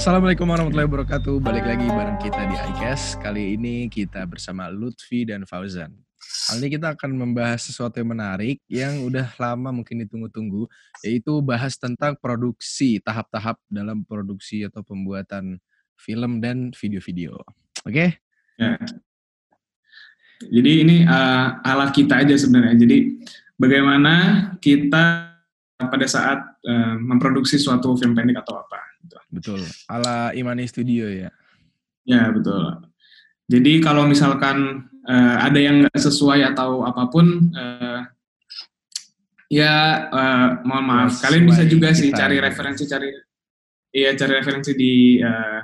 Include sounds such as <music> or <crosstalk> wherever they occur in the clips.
Assalamualaikum warahmatullahi wabarakatuh. Balik lagi bareng kita di iCast. Kali ini kita bersama Lutfi dan Fauzan. Kali ini kita akan membahas sesuatu yang menarik yang udah lama mungkin ditunggu-tunggu, yaitu bahas tentang produksi, tahap-tahap dalam produksi atau pembuatan film dan video-video. Oke? Ya. Jadi ini uh, ala kita aja sebenarnya. Jadi bagaimana kita pada saat uh, memproduksi suatu film pendek atau apa. Gitu. Betul. Ala Imani Studio ya. Ya betul. Jadi kalau misalkan uh, ada yang nggak sesuai atau apa pun, uh, ya uh, mohon maaf. Sesuai Kalian bisa juga sih cari ya. referensi, cari iya cari referensi di uh,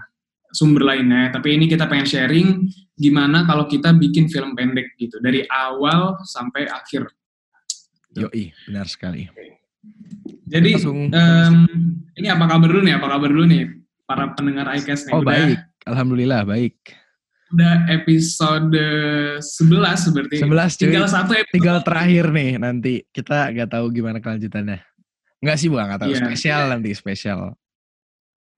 sumber lainnya. Tapi ini kita pengen sharing gimana kalau kita bikin film pendek gitu dari awal sampai akhir. Yoi, benar sekali. Jadi um, ini apa kabar dulu nih? Apa kabar dulu nih para pendengar iCast nih? Oh Udah, baik, alhamdulillah baik. Udah episode 11 berarti. 11 cuy. Tinggal satu episode. Tinggal terakhir nih nanti. Kita nggak tahu gimana kelanjutannya. Enggak sih Bang, nggak tahu. Yeah. Spesial yeah. nanti, spesial.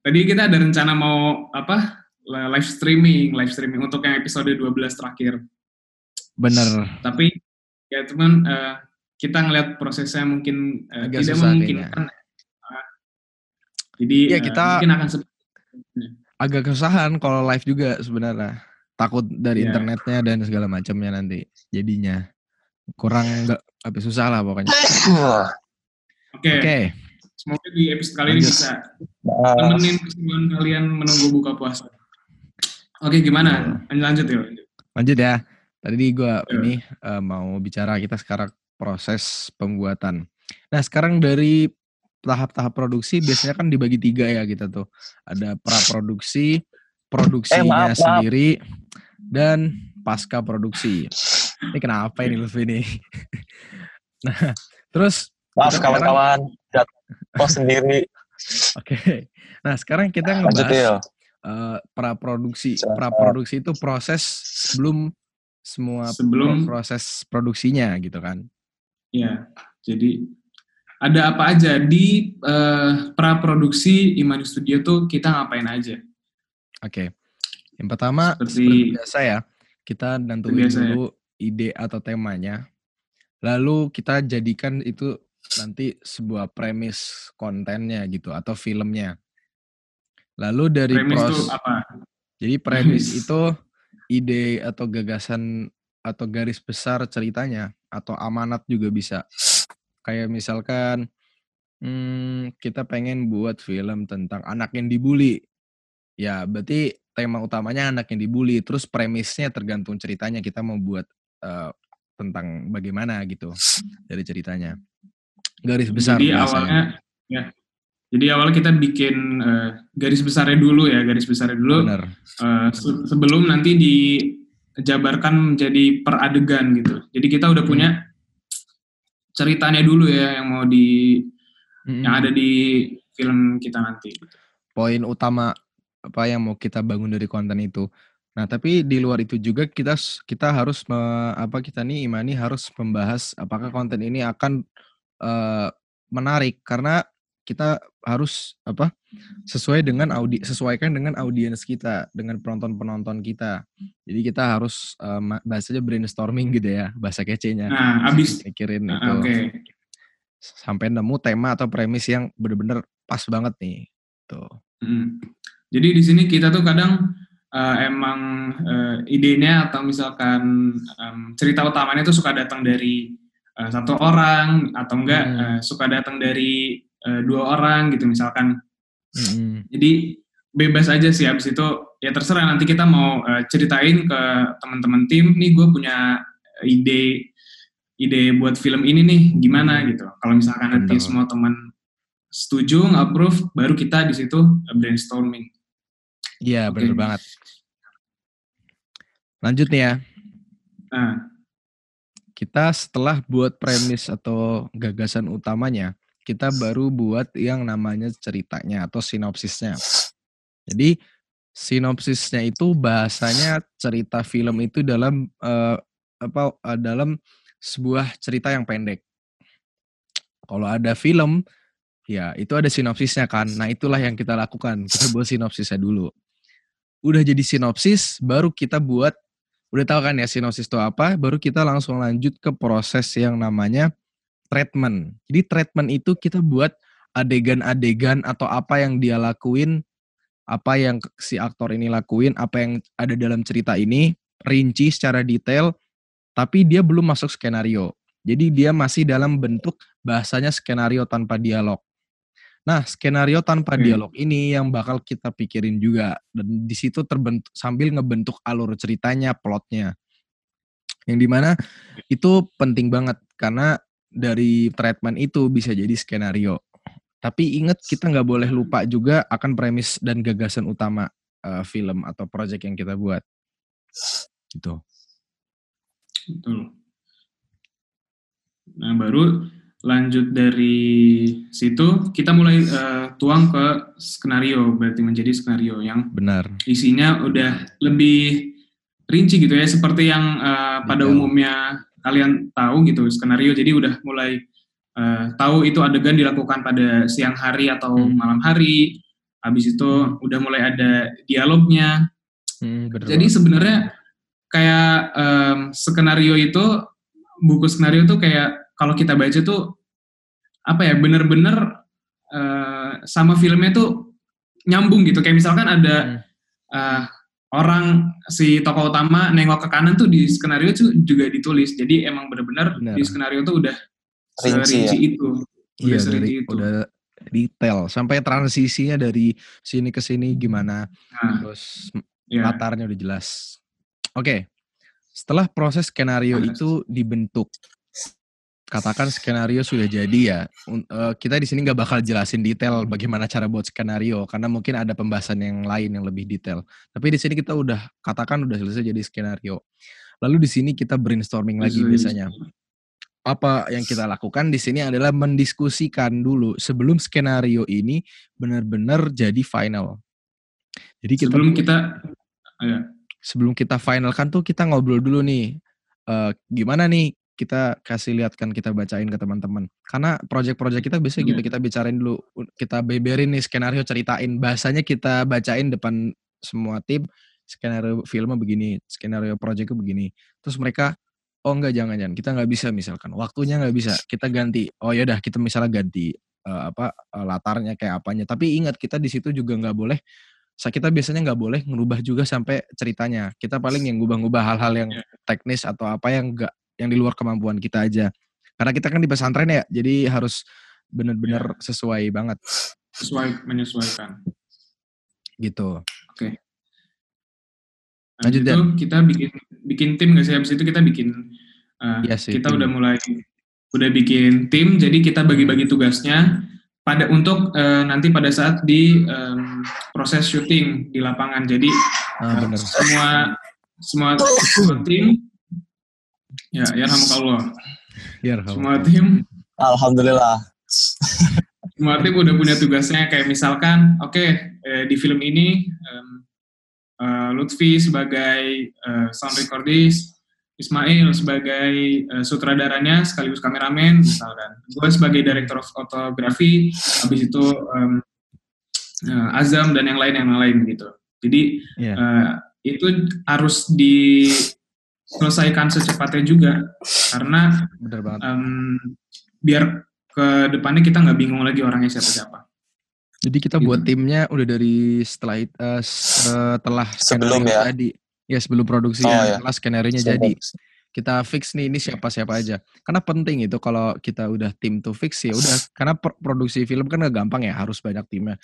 Tadi kita ada rencana mau apa? live streaming, live streaming untuk yang episode 12 terakhir. Bener. Tapi ya teman uh, kita ngeliat prosesnya mungkin uh, Agak tidak memungkinkan. Uh, jadi ya, kita uh, mungkin akan agak kesusahan kalau live juga sebenarnya. Takut dari yeah. internetnya dan segala macamnya nanti jadinya kurang nggak apa susah lah pokoknya. Oke. Okay. Okay. Semoga di episode kali ini bisa temenin kesibukan kalian menunggu buka puasa. Oke, gimana? Lanjut ya. Lanjut ya. Tadi gue yeah. ini uh, mau bicara kita sekarang proses pembuatan. Nah sekarang dari tahap-tahap produksi biasanya kan dibagi tiga ya kita tuh. Ada praproduksi, produksinya eh, maaf, sendiri, dan pasca produksi. Ini kenapa ini Lutfi ini? <laughs> nah, terus maaf kawan-kawan, post sendiri. Oke. Okay. Nah, sekarang kita ngebahas uh, eh, praproduksi. Praproduksi itu proses sebelum semua sebelum proses produksinya gitu kan. Ya, jadi ada apa aja di uh, pra-produksi Imani Studio tuh kita ngapain aja? Oke. Okay. Yang pertama seperti, seperti biasa ya, kita nentuin ya. dulu ya. ide atau temanya. Lalu kita jadikan itu nanti sebuah premis kontennya gitu atau filmnya. Lalu dari premis pros, itu apa? Jadi premis <laughs> itu ide atau gagasan atau garis besar ceritanya atau amanat juga bisa. Kayak misalkan hmm, kita pengen buat film tentang anak yang dibully. Ya, berarti tema utamanya anak yang dibully. Terus premisnya tergantung ceritanya kita mau buat uh, tentang bagaimana gitu dari ceritanya. Garis besar. Jadi awalnya ya. Jadi awalnya kita bikin uh, garis besarnya dulu ya, garis besarnya dulu. Benar. Uh, se sebelum nanti di jabarkan menjadi per adegan gitu. Jadi kita udah punya hmm. ceritanya dulu ya yang mau di hmm. yang ada di film kita nanti. Poin utama apa yang mau kita bangun dari konten itu. Nah, tapi di luar itu juga kita kita harus me, apa kita nih Imani harus membahas apakah konten ini akan uh, menarik karena kita harus apa sesuai dengan audi sesuaikan dengan audiens kita dengan penonton penonton kita jadi kita harus um, bahasanya brainstorming gitu ya bahasa kecenya nah abis mikirin nah, itu okay. sampai nemu tema atau premis yang bener-bener pas banget nih tuh hmm. jadi di sini kita tuh kadang uh, emang uh, idenya atau misalkan um, cerita utamanya tuh suka datang dari uh, satu orang atau enggak hmm. uh, suka datang dari uh, dua orang gitu misalkan. Hmm. Jadi bebas aja sih abis itu ya terserah nanti kita mau uh, ceritain ke teman-teman tim nih gue punya ide ide buat film ini nih gimana gitu. Kalau misalkan nanti Betul. semua teman setuju, approve, baru kita di situ brainstorming. Iya, okay. benar banget. Lanjut nih ya. Nah. Kita setelah buat premis atau gagasan utamanya, kita baru buat yang namanya ceritanya atau sinopsisnya. Jadi sinopsisnya itu bahasanya cerita film itu dalam uh, apa uh, dalam sebuah cerita yang pendek. Kalau ada film, Ya, itu ada sinopsisnya kan. Nah, itulah yang kita lakukan. Kita buat sinopsisnya dulu. Udah jadi sinopsis, baru kita buat, udah tahu kan ya sinopsis itu apa, baru kita langsung lanjut ke proses yang namanya treatment. Jadi treatment itu kita buat adegan-adegan atau apa yang dia lakuin, apa yang si aktor ini lakuin, apa yang ada dalam cerita ini, rinci secara detail, tapi dia belum masuk skenario. Jadi dia masih dalam bentuk bahasanya skenario tanpa dialog. Nah, skenario tanpa hmm. dialog ini yang bakal kita pikirin juga dan di situ terbentuk sambil ngebentuk alur ceritanya, plotnya. Yang di mana itu penting banget karena dari treatment itu bisa jadi skenario. Tapi ingat kita nggak boleh lupa juga akan premis dan gagasan utama uh, film atau project yang kita buat. Gitu. Betul. Nah, baru lanjut dari situ kita mulai uh, tuang ke skenario berarti menjadi skenario yang benar isinya udah lebih rinci gitu ya seperti yang uh, pada Betul. umumnya kalian tahu gitu skenario. Jadi udah mulai uh, tahu itu adegan dilakukan pada siang hari atau hmm. malam hari. Habis itu udah mulai ada dialognya. Hmm, jadi sebenarnya kayak um, skenario itu buku skenario tuh kayak kalau kita baca tuh apa ya bener-bener uh, sama filmnya tuh nyambung gitu. Kayak misalkan ada hmm. uh, orang si tokoh utama nengok ke kanan tuh di skenario tuh juga ditulis. Jadi emang bener-bener di skenario tuh udah rinci, ya? itu. Udah iya, dari, itu. udah detail. Sampai transisinya dari sini ke sini gimana. Nah, terus yeah. latarnya udah jelas. Oke okay. setelah proses skenario nah, itu dibentuk katakan skenario sudah jadi ya, uh, kita di sini nggak bakal jelasin detail bagaimana cara buat skenario karena mungkin ada pembahasan yang lain yang lebih detail. Tapi di sini kita udah katakan udah selesai jadi skenario. Lalu di sini kita brainstorming lagi biasanya. Apa yang kita lakukan di sini adalah mendiskusikan dulu sebelum skenario ini benar-benar jadi final. Jadi kita sebelum kita ya. sebelum kita finalkan tuh kita ngobrol dulu nih. Uh, gimana nih kita kasih lihat kan kita bacain ke teman-teman. Karena project-project kita biasanya gitu, kita bicarain dulu, kita beberin nih skenario ceritain, bahasanya kita bacain depan semua tim, skenario filmnya begini, skenario projectnya begini. Terus mereka, oh enggak jangan jangan, kita nggak bisa misalkan, waktunya nggak bisa, kita ganti. Oh ya udah kita misalnya ganti uh, apa uh, latarnya kayak apanya. Tapi ingat kita di situ juga nggak boleh kita biasanya nggak boleh ngerubah juga sampai ceritanya. Kita paling yang ngubah-ngubah hal-hal yang iya. teknis atau apa yang nggak yang di luar kemampuan kita aja. Karena kita kan di pesantren ya, jadi harus benar-benar ya. sesuai banget. Sesuai menyesuaikan. Gitu. Oke. Okay. Lanjut itu kita bikin bikin tim nggak sih? Habis itu kita bikin uh, ya sih, kita tim. udah mulai udah bikin tim, jadi kita bagi-bagi tugasnya pada untuk uh, nanti pada saat di um, proses syuting di lapangan. Jadi ah, uh, semua semua tim Ya, ya alhamdulillah. Ya, Semua tim. Alhamdulillah. Semua tim udah punya tugasnya kayak misalkan, oke okay, eh, di film ini um, uh, Lutfi sebagai uh, sound recordist, Ismail sebagai uh, sutradaranya sekaligus kameramen misalkan, gue sebagai director of photography, habis itu um, uh, Azam dan yang lain yang lain gitu. Jadi yeah. Iya. uh, itu harus di selesaikan secepatnya juga. Karena Bener banget. Um, biar ke depannya kita nggak bingung lagi orangnya siapa siapa. Jadi kita gitu. buat timnya udah dari setelah uh, setelah sebelum ya? tadi ya sebelum produksi oh, ya. setelah skenario nya jadi. Kita fix nih ini siapa siapa aja. Karena penting itu kalau kita udah tim tuh fix ya udah. Karena produksi film kan gak gampang ya harus banyak timnya.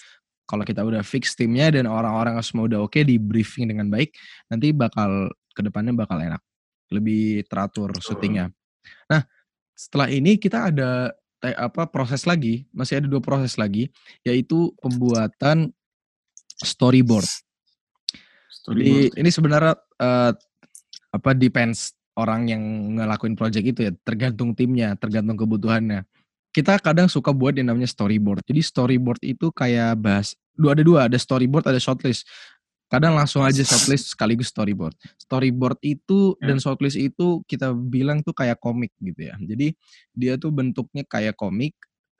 Kalau kita udah fix timnya dan orang-orang semua udah oke okay, di briefing dengan baik nanti bakal ke depannya bakal enak lebih teratur syutingnya. Nah, setelah ini kita ada apa proses lagi, masih ada dua proses lagi, yaitu pembuatan storyboard. storyboard. Jadi ini sebenarnya uh, apa depends orang yang ngelakuin project itu ya, tergantung timnya, tergantung kebutuhannya. Kita kadang suka buat yang namanya storyboard. Jadi storyboard itu kayak bahas dua ada dua, ada storyboard, ada shortlist kadang langsung aja <laughs> shortlist sekaligus storyboard. Storyboard itu yeah. dan shortlist itu kita bilang tuh kayak komik gitu ya. Jadi dia tuh bentuknya kayak komik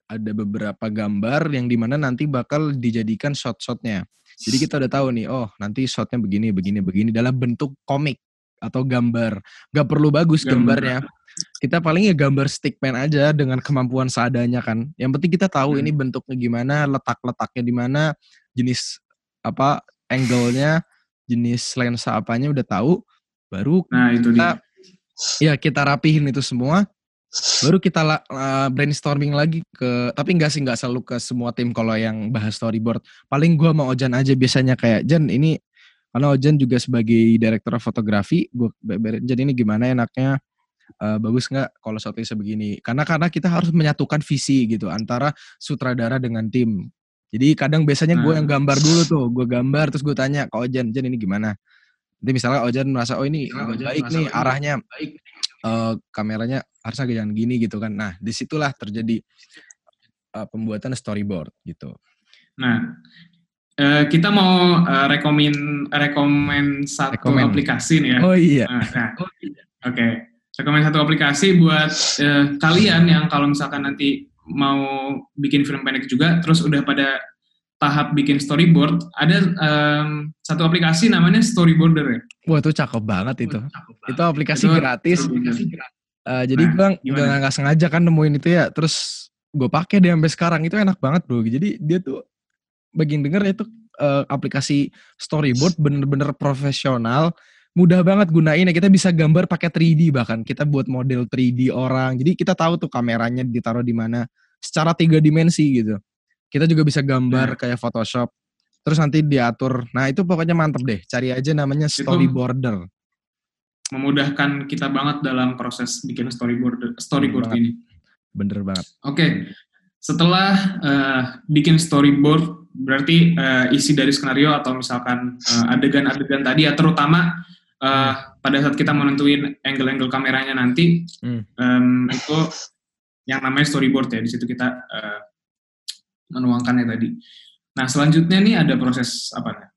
ada beberapa gambar yang di mana nanti bakal dijadikan shot-shotnya. Jadi kita udah tahu nih, oh nanti shotnya begini, begini, begini dalam bentuk komik atau gambar. Gak perlu bagus Gambar. gambarnya. Kita paling ya gambar stickman aja dengan kemampuan seadanya kan. Yang penting kita tahu Hmm. ini bentuknya gimana, letak-letaknya di mana, jenis apa angle-nya, jenis lensa apanya udah tahu, baru Nah, itu kita dia. ya kita rapihin itu semua baru kita uh, brainstorming lagi ke tapi enggak sih nggak selalu ke semua tim kalau yang bahas storyboard. Paling gua mau Ojan aja biasanya kayak Jan ini karena Ojan juga sebagai direktur fotografi gue Jan ini gimana enaknya? Uh, bagus nggak kalau shotnya sebegini karena karena kita harus menyatukan visi gitu antara sutradara dengan tim jadi kadang biasanya gue yang gambar dulu tuh gue gambar terus gue tanya ke Ojan Jan ini gimana nanti misalnya Ojan merasa oh ini Misalnya Ojan baik merasa, nih oh ini arahnya eh, kameranya harusnya jangan gini gitu kan. Nah, di situlah terjadi eh, pembuatan storyboard gitu. Nah, eh, kita mau eh, rekomen rekomen satu Rekomen. aplikasi nih ya. Oh iya. Nah, nah, oke. Rekomen satu aplikasi buat eh, kalian yang kalau misalkan nanti mau bikin film pendek juga, terus udah pada tahap bikin storyboard, ada em, satu aplikasi namanya Storyboarder ya. Wah, itu cakep banget itu. Itu aplikasi Itu gratis. aplikasi Eh, jadi Nah, gue nggak sengaja kan nemuin itu ya. Terus gue pakai deh sampai sekarang itu enak banget bro. Jadi dia tuh bagian denger itu eh, aplikasi storyboard bener-bener profesional. Mudah banget gunainnya. Kita bisa gambar pakai 3D bahkan. Kita buat model 3D orang. Jadi kita tahu tuh kameranya ditaruh di mana secara tiga dimensi gitu. Kita juga bisa gambar kayak Photoshop. Terus nanti diatur. Nah itu pokoknya mantep deh. Cari aja namanya storyboarder. memudahkan kita banget dalam proses bikin storyboard storyboard Banget. ini. Bener banget. Oke, setelah eh, bikin storyboard, berarti eh, isi dari skenario atau misalkan eh, adegan-adegan tadi ya, terutama eh, pada saat kita menentuin angle-angle kameranya nanti, Hmm. em, itu yang namanya storyboard ya, di situ kita eh, menuangkannya tadi. Nah, selanjutnya nih ada proses apa nih?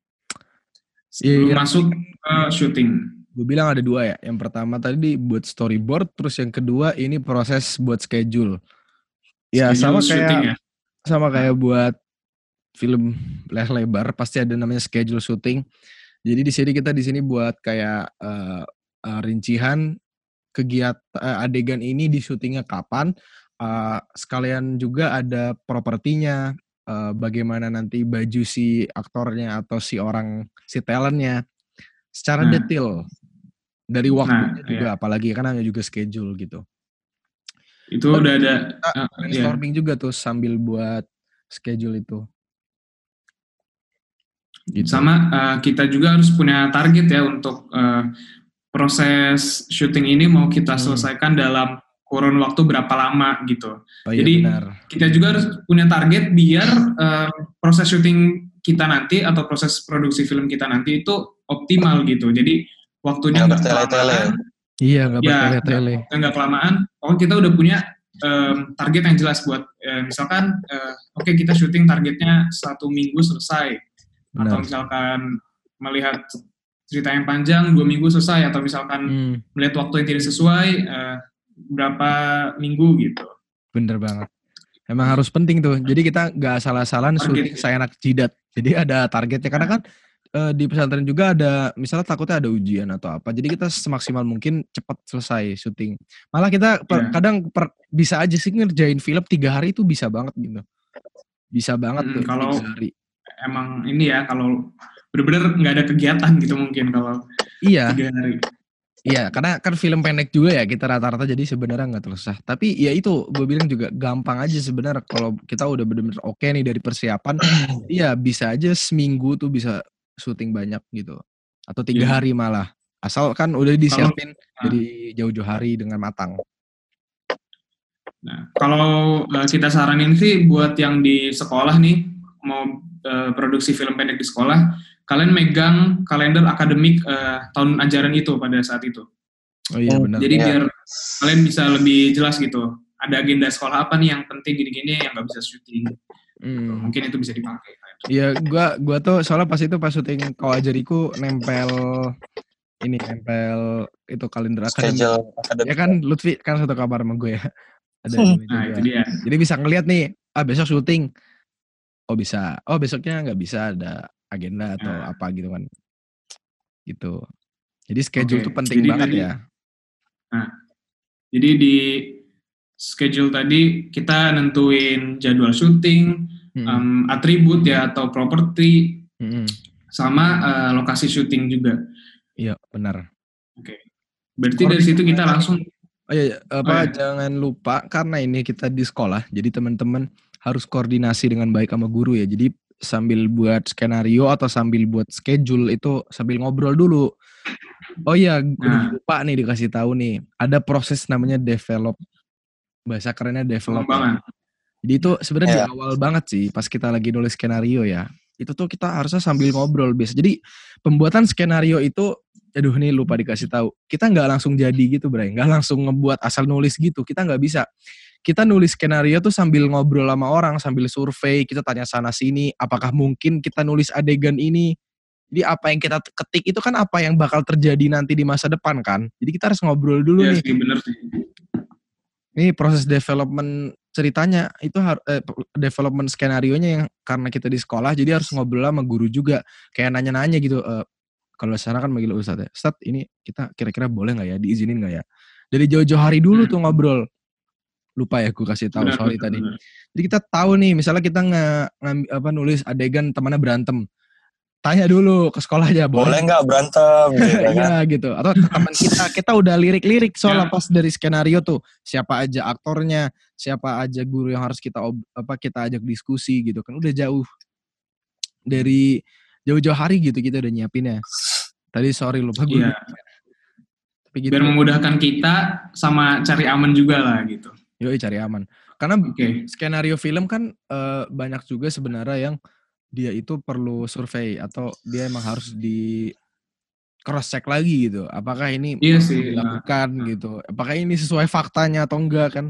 Sebelum Iya. masuk ke syuting. Gue bilang ada dua ya. Yang pertama tadi buat storyboard, terus yang kedua ini proses buat schedule. Ya sama Schedule kayak syuting ya. sama kayak buat film lebar pasti ada namanya schedule syuting. Jadi di sini kita di sini buat kayak eh, eh, rincian kegiatan eh, adegan ini di syutingnya kapan. Eh, sekalian juga ada propertinya, eh, bagaimana nanti baju si aktornya atau si orang si talentnya secara Nah. detail dari waktunya Nah, juga apalagi kan hanya juga schedule gitu. Itu udah ada eh, iya. brainstorming juga tuh sambil buat schedule itu. Gitu. Sama eh, kita juga harus punya target ya untuk eh, proses syuting ini mau kita Hmm. selesaikan dalam kurun waktu berapa lama gitu. Oh iya jadi, benar. Kita juga harus punya target biar eh, proses syuting kita nanti atau proses produksi film kita nanti itu optimal gitu. Jadi waktunya Nggak bertele-tele. kelamaan, Iya nggak Ya, bertele-tele. nggak kelamaan. Pokoknya kita udah punya em, target yang jelas buat eh, misalkan eh, oke kita syuting targetnya satu minggu selesai atau Benar. misalkan melihat cerita yang panjang dua minggu selesai atau misalkan Hmm, melihat waktu yang tidak sesuai eh, berapa minggu gitu. bener banget. Emang harus penting tuh. Jadi kita nggak Target. syuting seenak jidat. Jadi ada targetnya karena kan eh, di pesantren juga ada misalnya takutnya ada ujian atau apa. Jadi kita semaksimal mungkin cepat selesai syuting. Malah kita per- Iya. kadang per- bisa aja sih ngerjain film tiga hari itu bisa banget gitu. Bisa banget Mm, tuh kalau- tiga hari. Emang ini ya kalau bener-bener nggak ada kegiatan gitu mungkin kalau Iya. tiga hari. Iya, karena kan film pendek juga ya kita rata-rata jadi sebenarnya nggak terlalu susah. Tapi ya itu gue bilang juga gampang aja sebenarnya kalau kita udah bener-bener oke nih dari persiapan, <coughs> iya bisa aja seminggu tuh bisa syuting banyak gitu, atau tiga Iya. hari malah. Asal kan udah disiapin ah. dari jauh-jauh hari dengan matang. Nah, kalau eh, kita saranin sih buat yang di sekolah nih mau eh, produksi film pendek di sekolah, kalian megang kalender akademik eh, tahun ajaran itu pada saat itu. Oh iya Oh, benar. Jadi Iya. biar kalian bisa lebih jelas gitu. Ada agenda sekolah apa nih yang penting gini-gini yang nggak bisa syuting. Hmm. Mungkin itu bisa dipakai. Iya, gua gua tuh soalnya pas itu pas syuting kau ajariku nempel ini nempel itu kalender akademik. Ya kan Lutfi kan satu kabar sama gue ya. Ada Hmm. Nah, itu dia. Jadi bisa ngeliat nih, ah besok syuting. Oh bisa. Oh besoknya nggak bisa ada agenda atau Nah. apa gitu kan. Gitu. Jadi schedule Oke, tuh penting jadi banget tadi- ya. Jadi di schedule tadi kita nentuin jadwal syuting, Mm-mm. em, atribut ya atau properti Mm-mm. sama eh, lokasi syuting juga. Iya benar. Berarti dari situ kita langsung Oh iya, iya. apa Oh, iya. jangan lupa karena ini kita di sekolah, jadi teman-teman harus koordinasi dengan baik sama guru ya. Jadi sambil buat skenario atau sambil buat schedule itu sambil ngobrol dulu. Oh iya, Nah. lupa nih dikasih tahu nih. Ada proses namanya develop. Bahasa kerennya develop. Jadi itu sebenarnya di Iya. awal banget sih pas kita lagi nulis skenario ya. Itu tuh kita harusnya sambil ngobrol biasa. Jadi pembuatan skenario itu aduh nih lupa dikasih tahu. Kita nggak langsung jadi gitu, Bray. Nggak langsung ngebuat asal nulis gitu. Kita nggak bisa. Kita nulis skenario tuh sambil ngobrol sama orang, sambil survei, kita tanya sana sini, apakah mungkin kita nulis adegan ini. Jadi apa yang kita ketik itu kan apa yang bakal terjadi nanti di masa depan kan. Jadi kita harus ngobrol dulu Iya nih sih bener sih. ini proses development ceritanya itu eh, development skenario nya yang karena kita di sekolah jadi harus ngobrol sama guru juga kayak nanya-nanya gitu eh, kalau sana kan manggil ustadz ya ustadz ini kita kira-kira boleh nggak ya diizinin nggak ya dari jauh-jauh hari dulu Hmm. tuh ngobrol lupa ya gue kasih tahu Benar, sorry benar, tadi benar. jadi kita tahu nih misalnya kita nge, ngambi- apa nulis adegan temannya berantem tanya dulu ke sekolah aja Boleh nggak berantem <laughs> gitu kan? Iya gitu. Atau teman kita kita udah lirik-lirik soalnya Ya. pas dari skenario tuh siapa aja aktornya, siapa aja guru yang harus kita ob- apa kita ajak diskusi gitu kan udah jauh dari jauh-jauh hari gitu kita udah nyiapinnya. Tadi sorry lupa gue. Iya. Tapi gitu. Biar memudahkan kita sama cari aman juga lah gitu. Yoi cari aman. Karena Oke. skenario film kan eh, banyak juga sebenarnya yang dia itu perlu survei atau dia emang harus di cross check lagi gitu. Apakah ini Iya sih, dilakukan nah. gitu. Apakah ini sesuai faktanya atau enggak kan?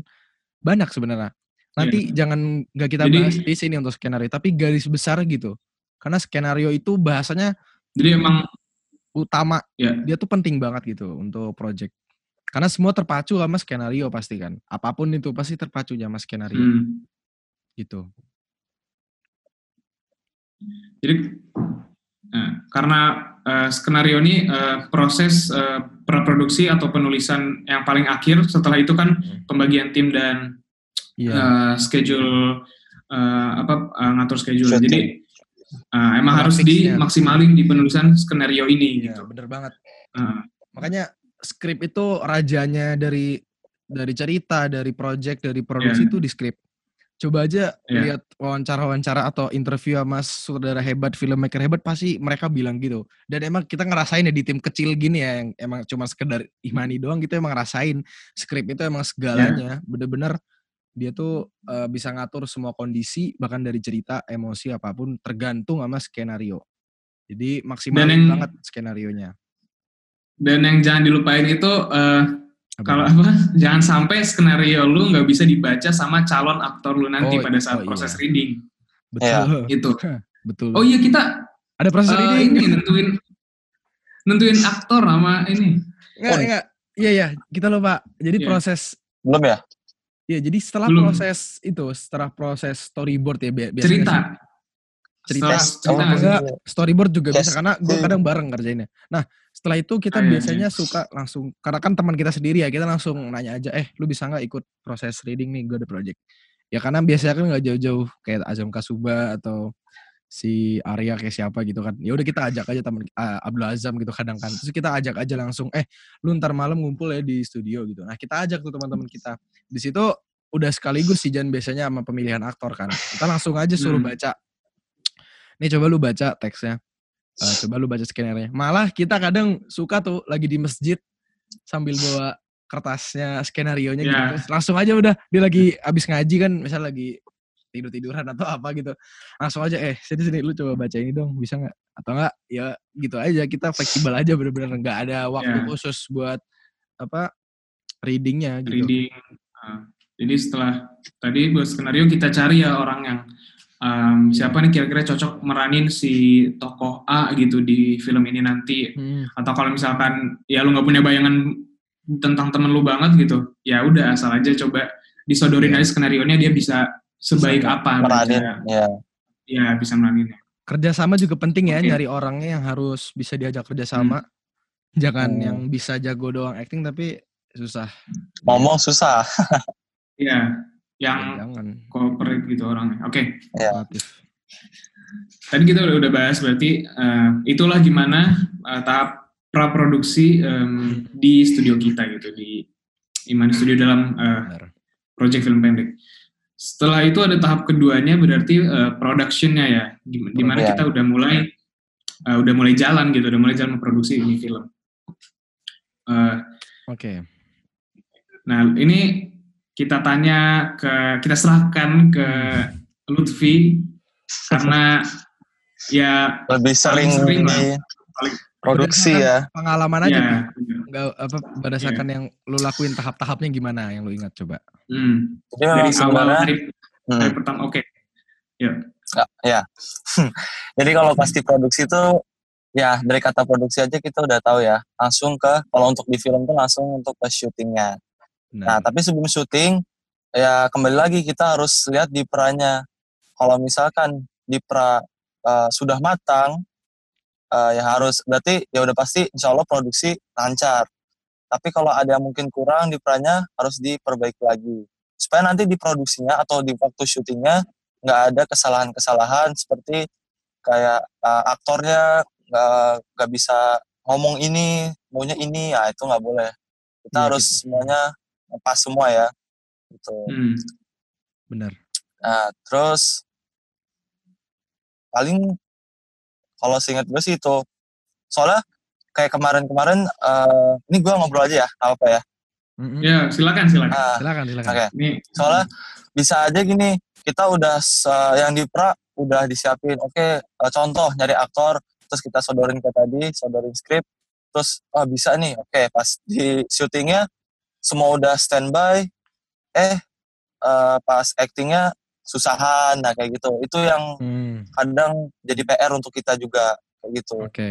Banyak sebenarnya. Nanti jangan nggak kita Iya. Jadi- bahas di sini untuk skenario, tapi garis besar gitu. Karena skenario itu bahasanya Jadi emang utama, ya dia tuh penting banget gitu untuk project. Karena semua terpacu sama skenario pasti kan. Apa pun itu pasti terpacu sama skenario hmm. gitu. Jadi nah, karena eh, skenario ini eh, proses eh, praproduksi atau penulisan yang paling akhir. Setelah itu kan Hmm. pembagian tim dan Iya. eh, schedule eh, apa eh, ngatur schedule. Shooting. Jadi eh, emang harus Grafisnya. dimaksimalin di penulisan skenario ini Iya, gitu. bener banget. Eh, Makanya skrip itu rajanya dari dari cerita, dari project, dari produksi Iya. itu di skrip. Coba aja Iya. lihat wawancara-wawancara atau interview sama saudara hebat, filmmaker hebat pasti mereka bilang gitu. Dan emang kita ngerasain ya di tim kecil gini ya yang emang cuma sekedar imani doang gitu emang ngerasain skrip itu emang segalanya. Bener-bener dia tuh eh, bisa ngatur semua kondisi bahkan dari cerita, emosi apa pun tergantung sama skenario. Jadi maksimalin yang- banget skenario-nya. Dan yang jangan dilupain itu eh, Apa kalau apa jangan sampai skenario lu nggak bisa dibaca sama calon aktor lu nanti Oh, pada saat oh proses iya. reading betul. <laughs> itu. Betul. Oh iya kita Ada proses eh, reading. ini nentuin nentuin aktor sama ini. Enggak, Oh. enggak. Iya, iya. Kita lupa. Jadi Iya. proses Belum ya? Iya, jadi setelah Belum. proses itu, setelah proses storyboard ya bi- biasanya cerita. Cerita. Cerita Oh, nggak sih? enggak, storyboard juga bisa Casting. karena gue kadang bareng kerjainnya. Nah, setelah itu kita Ah, iya, biasanya suka langsung karena kan teman kita sendiri ya, kita langsung nanya aja, "Eh, lu bisa nggak ikut proses reading nih, gue ada project." Ya karena biasanya kan nggak jauh-jauh kayak Azam Kasuba atau si Arya kayak siapa gitu kan. Ya udah kita ajak aja teman ah, Abdul Azam gitu kadang kan. Terus kita ajak aja langsung, "Eh, lu ntar malam ngumpul ya di studio gitu." Nah, kita ajak tuh teman-teman kita. Di situ udah sekaligus sih Jan biasanya sama pemilihan aktor kan. Kita langsung aja suruh Hmm. baca. Nih coba lu baca teksnya. Eh, coba lu baca skenario Malah kita kadang suka tuh lagi di masjid sambil bawa kertasnya skenario-nya gitu. Ya. Terus langsung aja udah dia lagi abis ngaji kan, misal lagi tidur-tiduran atau apa gitu. Langsung aja eh sini sini lu coba baca ini dong, bisa nggak? Atau enggak ya gitu aja kita fleksibel aja bener-bener nggak ada waktu Ya. khusus buat apa readingnya gitu. reading. Nah, jadi setelah tadi buat skenario kita cari ya orang yang um, siapa nih kira-kira cocok meranin si tokoh A gitu di film ini nanti. Hmm. Atau kalau misalkan ya lu nggak punya bayangan tentang temen lu banget gitu, ya udah asal aja coba disodorin Iya. aja skenario nya dia bisa sebaik Bisa apa Meranin, bisa, ya. ya bisa meraninnya Kerjasama juga penting ya, Oke. nyari orangnya yang harus bisa diajak kerjasama. Jangan Hmm. yang bisa jago doang acting tapi susah. Ngomong susah. Iya, Ya, yang jangan. cooperate gitu orangnya. Oke, Ya. Kreatif. tadi kita udah, udah bahas berarti eh, itulah gimana eh, tahap praproduksi em, di studio kita gitu di Iman Studio dalam eh, Benar. project film pendek. Setelah itu ada tahap keduanya berarti eh, productionnya ya, di, di mana Iya. kita udah mulai eh, udah mulai jalan gitu, udah mulai jalan memproduksi ini film. Eh, Oke. Nah, ini kita tanya ke kita serahkan ke Lutfi karena ya Lebih sering, sering lah. di Paling- produksi ya. Pengalaman aja. ya, apa berdasarkan yang lu lakuin tahap-tahapnya gimana yang lu ingat coba. Hmm. Jadi dari awal hari, hmm, hari pertama oke. ya. <laughs> Jadi kalau pasti produksi itu ya dari kata produksi aja kita udah tahu ya. Langsung ke kalau untuk di film tuh langsung untuk ke syutingnya. Nah, Nah, tapi sebelum syuting ya kembali lagi kita harus lihat di perannya. Kalau misalkan di pra eh, sudah matang eh, ya harus berarti ya udah pasti insya Allah produksi lancar. Tapi kalau ada yang mungkin kurang di perannya harus diperbaiki lagi supaya nanti di produksinya atau di waktu syutingnya nggak ada kesalahan-kesalahan seperti kayak eh, aktornya nggak bisa ngomong ini maunya ini ya itu nggak boleh kita Iya, harus gitu. semuanya pas semua ya gitu Hmm. benar. nah terus paling kalau seingat gue sih itu soalnya kayak kemarin-kemarin eh, ini gue ngobrol aja ya apa ya. Ya, silakan silakan. Ah, Silakan, silakan. oke Ini soalnya bisa aja gini kita udah se- yang di pra udah disiapin oke eh, contoh nyari aktor terus kita sodorin ke tadi sodorin skrip terus oh bisa nih oke pas di syutingnya semua udah standby eh eh, pas actingnya susahan nah kayak gitu itu yang Hmm, kadang jadi PR untuk kita juga kayak gitu Oke.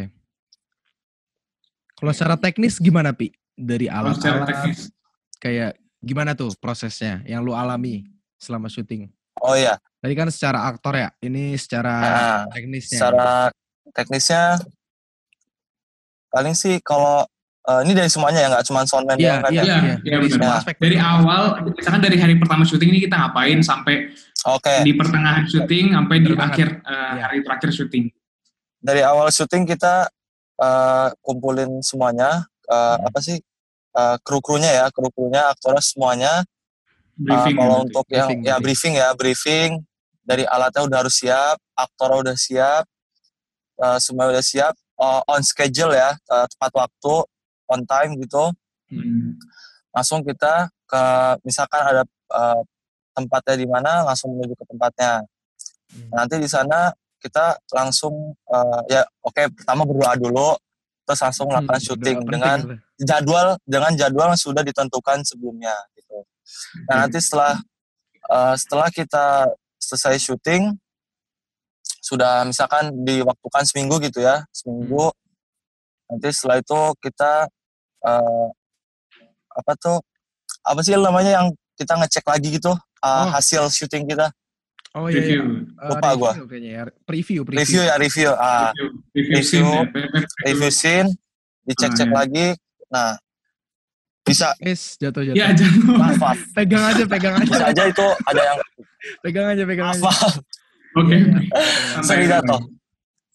Kalau secara teknis gimana Pi? Dari kalau secara alat-alat teknis. kayak gimana tuh prosesnya yang lu alami selama syuting? oh iya Tadi kan secara aktor ya, ini secara Nah, teknisnya. secara teknisnya paling sih kalau eh, ini dari semuanya ya nggak cuma soundman Iya, doang kan iya, ya? Iya, iya. iya, Dari benar. semua aspek. Dari awal, misalkan dari hari pertama syuting ini kita ngapain sampai oke di pertengahan syuting sampai di banget. akhir Iya. hari terakhir syuting. dari awal syuting kita eh, kumpulin semuanya eh, Hmm. apa sih eh, kru-krunya ya kru-krunya aktornya semuanya Briefing. kalau ya, untuk yang Briefing, ya briefing. briefing ya briefing dari alatnya udah harus siap aktor udah siap eh, semua udah siap eh, on schedule ya eh, tepat waktu on time gitu Hmm. langsung kita ke misalkan ada eh, tempatnya di mana langsung menuju ke tempatnya Hmm. nanti di sana kita langsung eh, ya oke pertama berdoa dulu terus langsung melakukan Hmm, syuting dengan penting tuh. jadwal dengan jadwal yang sudah ditentukan sebelumnya gitu. Nah Oke. nanti setelah eh, setelah kita selesai syuting sudah misalkan diwaktukan seminggu gitu ya seminggu nanti setelah itu kita eh, apa tuh apa sih namanya yang kita ngecek lagi gitu eh, Oh. hasil syuting kita Oh iya, iya. Review. Eh, Lupa gua. review kayaknya ya. Preview, preview. review ya review ah Review, review, review- scene ya, review- review scene dicek-cek Ah, iya. lagi nah bisa Guys, jatuh jatuh. Ya, jangan. maaf maaf Pegang aja, pegang bisa aja. aja itu ada yang Pegang aja, pegang maaf aja. Oke. Iya, iya. Santai, sering jatuh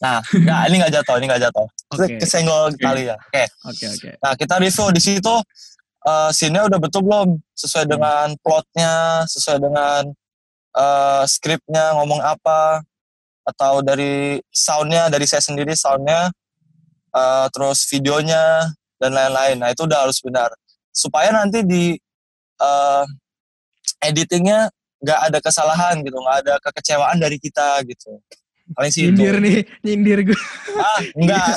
nah nggak ini nggak jatuh ini nggak jatuh Oke. kesenggol Oke. kali ya oke Oke, oke. nah kita review di situ eh scene-nya udah betul belum sesuai Hmm. dengan plotnya sesuai dengan eh skripnya ngomong apa atau dari soundnya dari saya sendiri soundnya eh, terus videonya dan lain-lain nah itu udah harus benar supaya nanti di eh, editingnya nggak ada kesalahan gitu nggak ada kekecewaan dari kita gitu paling sih itu Nyindir nih, nyindir gue. ah enggak <laughs>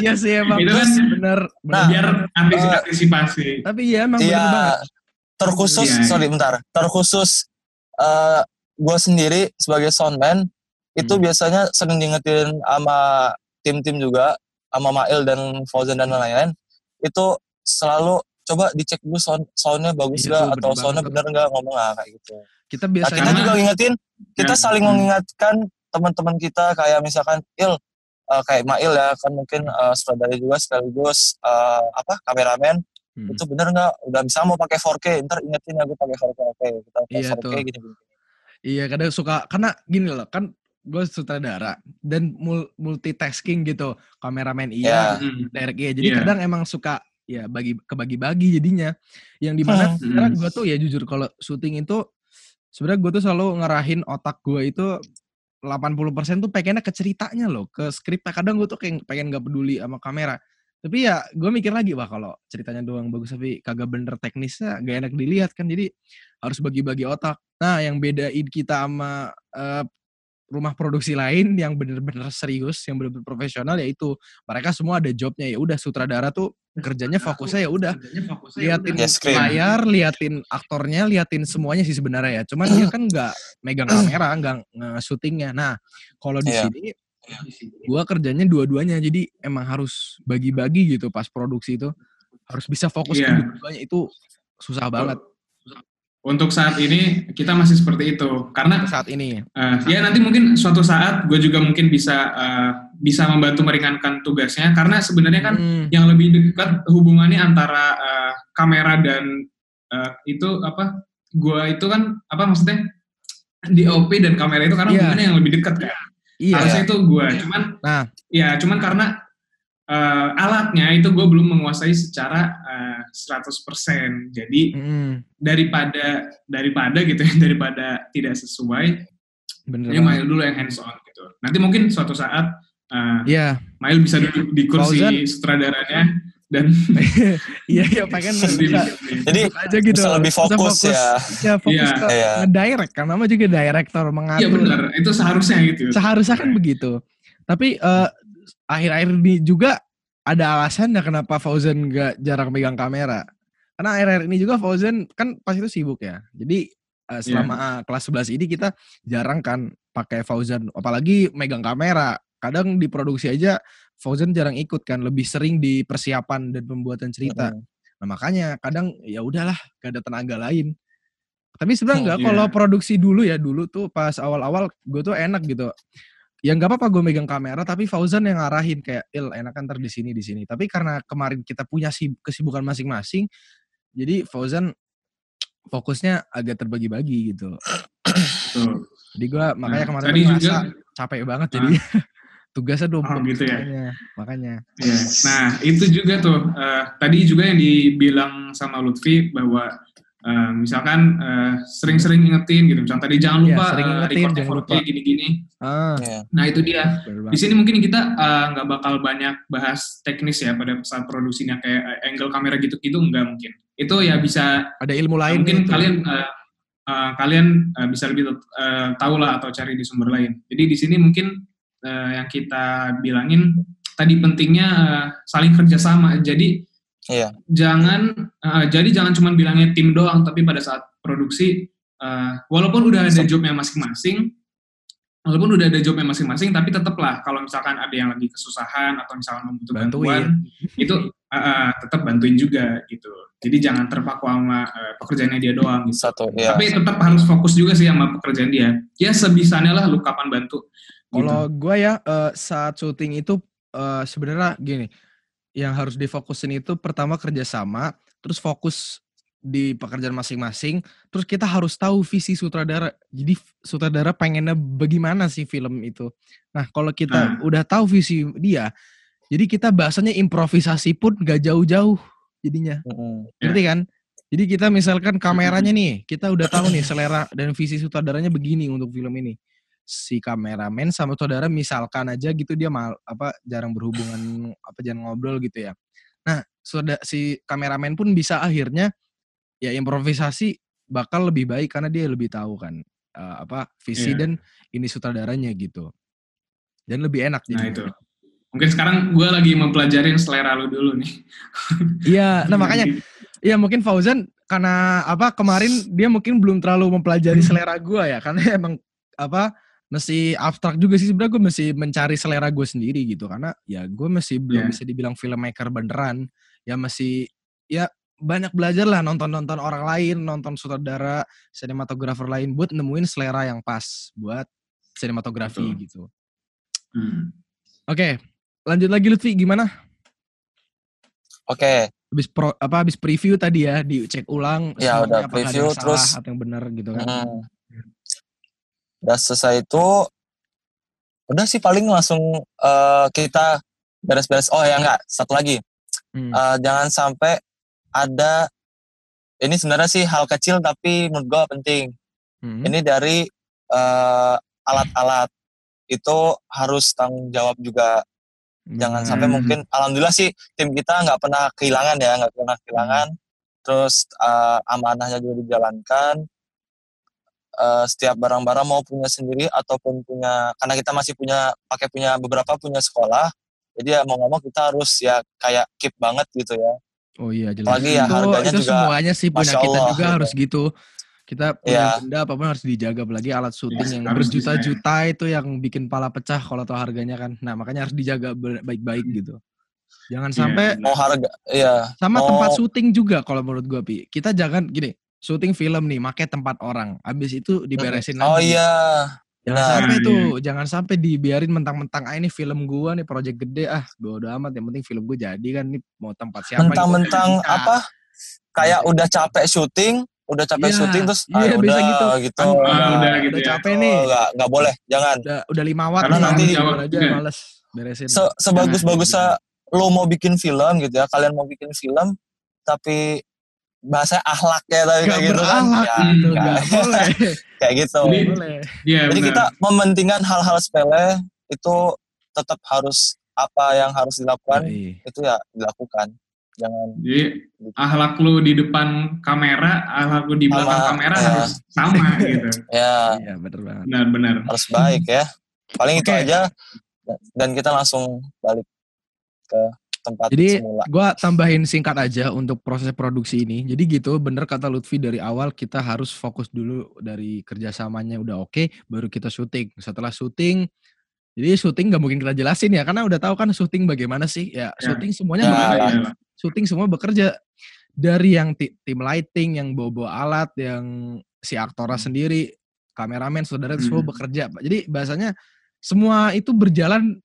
Iya sih emang. Itu kan bener. Nah, Biar antis- antisipasi. Tapi iya emang bener Iya, banget. terkhusus, Iya, iya. sorry bentar, terkhusus eh gue sendiri sebagai soundman itu Hmm. biasanya sering diingetin sama tim-tim juga, sama Mail dan Fauzan dan lain-lain, itu selalu coba dicek dulu sound soundnya bagus Iya gak tuh, atau soundnya bener nggak ngomong ah kayak gitu Kita nah, biasanya kita juga ngingetin kita Ya. saling mengingatkan teman-teman kita kayak misalkan il eh, kayak Mail ya kan mungkin uh, sutradara juga sekaligus eh, apa kameramen Hmm. itu bener nggak udah bisa mau pakai 4K ntar ingetin ya gue pakai 4K oke kita pakai Iya 4K tuh. gini gini Iya kadang suka karena gini loh kan gue sutradara dan mul- multitasking gitu kameramen iya Ya. Hmm. direct iya jadi Iya. kadang emang suka ya bagi kebagi-bagi jadinya yang di mana Hmm. sekarang gue tuh ya jujur kalau syuting itu sebenarnya gue tuh selalu ngerahin otak gue itu 80% tuh pengennya ke ceritanya loh ke skripnya. Kadang gue tuh kayak pengen gak peduli sama kamera. Tapi ya gue mikir lagi wah kalau ceritanya doang bagus tapi kagak bener teknisnya gak enak dilihat kan. Jadi harus bagi-bagi otak. Nah yang bedain kita sama eh, rumah produksi lain yang bener-bener serius yang bener-bener profesional yaitu mereka semua ada jobnya ya udah sutradara tuh kerjanya fokusnya ya udah liatin Ya, layar, liatin aktornya, liatin semuanya sih sebenarnya ya. Cuman dia kan nggak megang <clears throat> kamera, nggak nge-syutingnya. Nah, kalau di Iya. sini gua kerjanya dua-duanya. Jadi emang harus bagi-bagi gitu pas produksi itu. Harus bisa fokus ke Iya. dua-duanya itu susah banget Untuk saat ini kita masih seperti itu karena saat ini. eh, ya nanti mungkin suatu saat gue juga mungkin bisa eh, bisa membantu meringankan tugasnya karena sebenarnya kan Hmm, yang lebih dekat hubungannya antara eh, kamera dan eh, itu apa gua itu kan apa maksudnya DOP dan kamera itu karena Iya. hubungannya yang lebih dekat kan iya. harusnya itu gua cuman Nah. ya cuman karena eh, alatnya itu gue belum menguasai secara eh, 100% jadi Hmm, daripada daripada gitu ya <laughs> daripada tidak sesuai bener banget. Mail dulu yang hands on gitu nanti mungkin suatu saat eh, Iya, Mail bisa duduk di kursi Fauzan. sutradaranya dan <laughs> iya, iya pengen lebih bisa jadi aja gitu. bisa lebih fokus ya Ya, fokus Iya. ke Iya. ngedirect kan nama juga director Iya mengatur. benar, itu seharusnya gitu. Seharusnya kan begitu. Tapi eh, akhir-akhir ini juga ada alasannya kenapa Fauzan nggak jarang megang kamera. Karena akhir-akhir ini juga Fauzan kan pas itu sibuk ya. Jadi eh, selama ah, kelas 11 ini kita jarang kan pakai Fauzan. Apalagi megang kamera. Kadang di produksi aja Fauzan jarang ikut kan. Lebih sering di persiapan dan pembuatan cerita. Mm. Nah makanya kadang ya udahlah gak ada tenaga lain. Tapi sebenarnya Oh, enggak iya. kalau produksi dulu ya dulu tuh pas awal-awal gue tuh enak gitu. Ya nggak apa-apa gue megang kamera tapi Fauzan yang ngarahin kayak il enakan ntar di sini di sini. Tapi karena kemarin kita punya si kesibukan masing-masing, jadi Fauzan fokusnya agak terbagi-bagi gitu. Tuh. Jadi gue makanya Nah, kemarin tadi juga ngerasa capek banget jadi <laughs> tugasnya Oh, double gitu ya. makanya. makanya. Iya. Nah, itu juga tuh eh, tadi juga yang dibilang sama Lutfi bahwa eh, misalkan eh, sering-sering ingetin gitu. Misalkan tadi jangan Iya, lupa sering eh, ingetin, recordnya jangan 4K lupa. gini-gini. Ah, Iya. Nah, itu dia. Di sini mungkin kita nggak bakal banyak bahas teknis ya pada saat produksinya kayak angle kamera gitu-gitu nggak mungkin. Itu ya bisa ada ilmu lain mungkin gitu. kalian eh, eh, kalian eh, bisa lebih eh, tahu lah atau cari di sumber lain. Jadi di sini mungkin eh, yang kita bilangin tadi pentingnya eh, saling kerjasama. Jadi Iya. jangan eh, jadi jangan cuma bilangnya tim doang, tapi pada saat produksi eh, walaupun udah ada jobnya masing-masing, walaupun udah ada jobnya masing-masing, tapi tetaplah kalau misalkan ada yang lagi kesusahan atau misalkan membutuhkan Bantuin. bantuan, itu eh, eh, tetap bantuin juga gitu. Jadi jangan terpaku sama eh, pekerjaannya dia doang gitu. satu ya Tapi tetap harus fokus juga sih sama pekerjaan dia. Ya sebisanya lah lu kapan bantu. Gitu. Kalau gue ya eh, saat syuting itu eh, sebenarnya gini, yang harus difokusin itu pertama kerjasama, terus fokus di pekerjaan masing-masing, terus kita harus tahu visi sutradara. Jadi sutradara pengennya bagaimana sih film itu. Nah kalau kita Nah. udah tahu visi dia, jadi kita bahasanya improvisasi pun gak jauh-jauh jadinya. Mm-mm. Ya. Ngerti kan? Jadi kita misalkan kameranya nih, kita udah tahu nih selera dan visi sutradaranya begini untuk film ini. Si kameramen sama sutradara misalkan aja gitu dia mal apa jarang berhubungan <laughs> apa jangan ngobrol gitu ya. Nah, sudah si kameramen pun bisa akhirnya ya improvisasi bakal lebih baik karena dia lebih tahu kan eh, apa visi Iya. dan ini sutradaranya gitu. Dan lebih enak Nah jadi. itu. Mungkin sekarang gue lagi mempelajarin selera lu dulu nih. <laughs> Iya, nah makanya Iya mungkin Fauzan karena apa kemarin dia mungkin belum terlalu mempelajari <laughs> selera gua ya karena emang apa mesti abstrak juga sih sebenarnya gue mesti mencari selera gue sendiri gitu karena ya gue masih belum Iya. bisa dibilang filmmaker beneran ya masih ya banyak belajar lah nonton-nonton orang lain, nonton sutradara, sinematografer lain buat nemuin selera yang pas buat sinematografi Betul. gitu. Hmm. Oke, lanjut lagi Lutfi gimana? Oke, Habis pro, apa habis preview tadi ya, dicek ulang Ya, udah ada preview, yang salah terus- atau yang benar gitu kan. hmm. Udah selesai itu, udah sih paling langsung eh, kita beres-beres. Oh ya enggak, satu lagi. Hmm. Eh, jangan sampai ada ini sebenarnya sih hal kecil tapi menurut gue penting. Hmm. Ini dari eh, alat-alat itu harus tanggung jawab juga. Jangan sampai Hmm. mungkin, alhamdulillah sih tim kita nggak pernah kehilangan ya, nggak pernah kehilangan. Terus eh, amanahnya juga dijalankan. Eh, setiap barang-barang mau punya sendiri ataupun punya, karena kita masih punya pakai punya beberapa punya sekolah. Jadi ya mau ngomong kita harus ya kayak keep banget gitu ya. Oh iya jelas. Apalagi ya itu, harganya itu juga, semuanya sih punya kita Allah, juga gitu. harus gitu. Kita punya Iya. benda apa pun harus dijaga apalagi alat syuting Yes, yang harus berjuta-juta itu yang bikin pala pecah kalau tahu harganya kan. Nah, makanya harus dijaga baik-baik gitu. Jangan Iya, sampai benar. Mau harga, iya. sama mau, tempat syuting juga kalau menurut gua Pi. Kita jangan gini, syuting film nih pakai tempat orang. Habis itu diberesin Oh lagi. iya, Jangan benar. sampai Iya. tuh, jangan sampai dibiarin mentang-mentang ah ini film gua nih project gede ah bodo amat yang penting film gua jadi kan nih mau tempat siapa juga mentang-mentang bisa. apa? Kayak udah capek syuting, udah capek Iya, syuting terus iya, ah, bisa udah gitu. gitu. Kan, Ah, Udah, udah gitu udah ya. capek nih. Oh, nggak nggak boleh, jangan. udah udah lima watt Karena nih, nanti jawab aja juga. males beresin. Se sebagus-bagusnya lo mau bikin film gitu ya, kalian mau bikin film tapi bahasa ahlaknya tapi Gak kayak gitu kan. Ya, gitu, nggak. gak boleh. <laughs> kayak gitu. Jadi- boleh. Iya, Jadi benar. kita mementingkan hal-hal sepele itu tetap harus apa yang harus dilakukan Yoi. itu ya dilakukan. Jangan Jadi ahlak lu di depan kamera, ahlak lu di belakang Sama, kamera ya. harus sama <laughs> gitu. ya Iya banget. Benar-benar. harus baik ya. Paling itu Oke. aja dan kita langsung balik ke tempat Jadi semula. gue tambahin singkat aja untuk proses produksi ini. Jadi gitu, bener kata Lutfi dari awal kita harus fokus dulu dari kerjasamanya udah oke, baru kita syuting. Setelah syuting, jadi syuting nggak mungkin kita jelasin ya, karena udah tahu kan syuting bagaimana sih. Ya, Ya. syuting semuanya Ya, bekerja. ya. Iya. syuting semua bekerja dari yang ti- tim lighting, yang bawa-bawa alat, yang si aktornya sendiri, kameramen, saudara semua Hmm. bekerja. Pak. Jadi bahasanya semua itu berjalan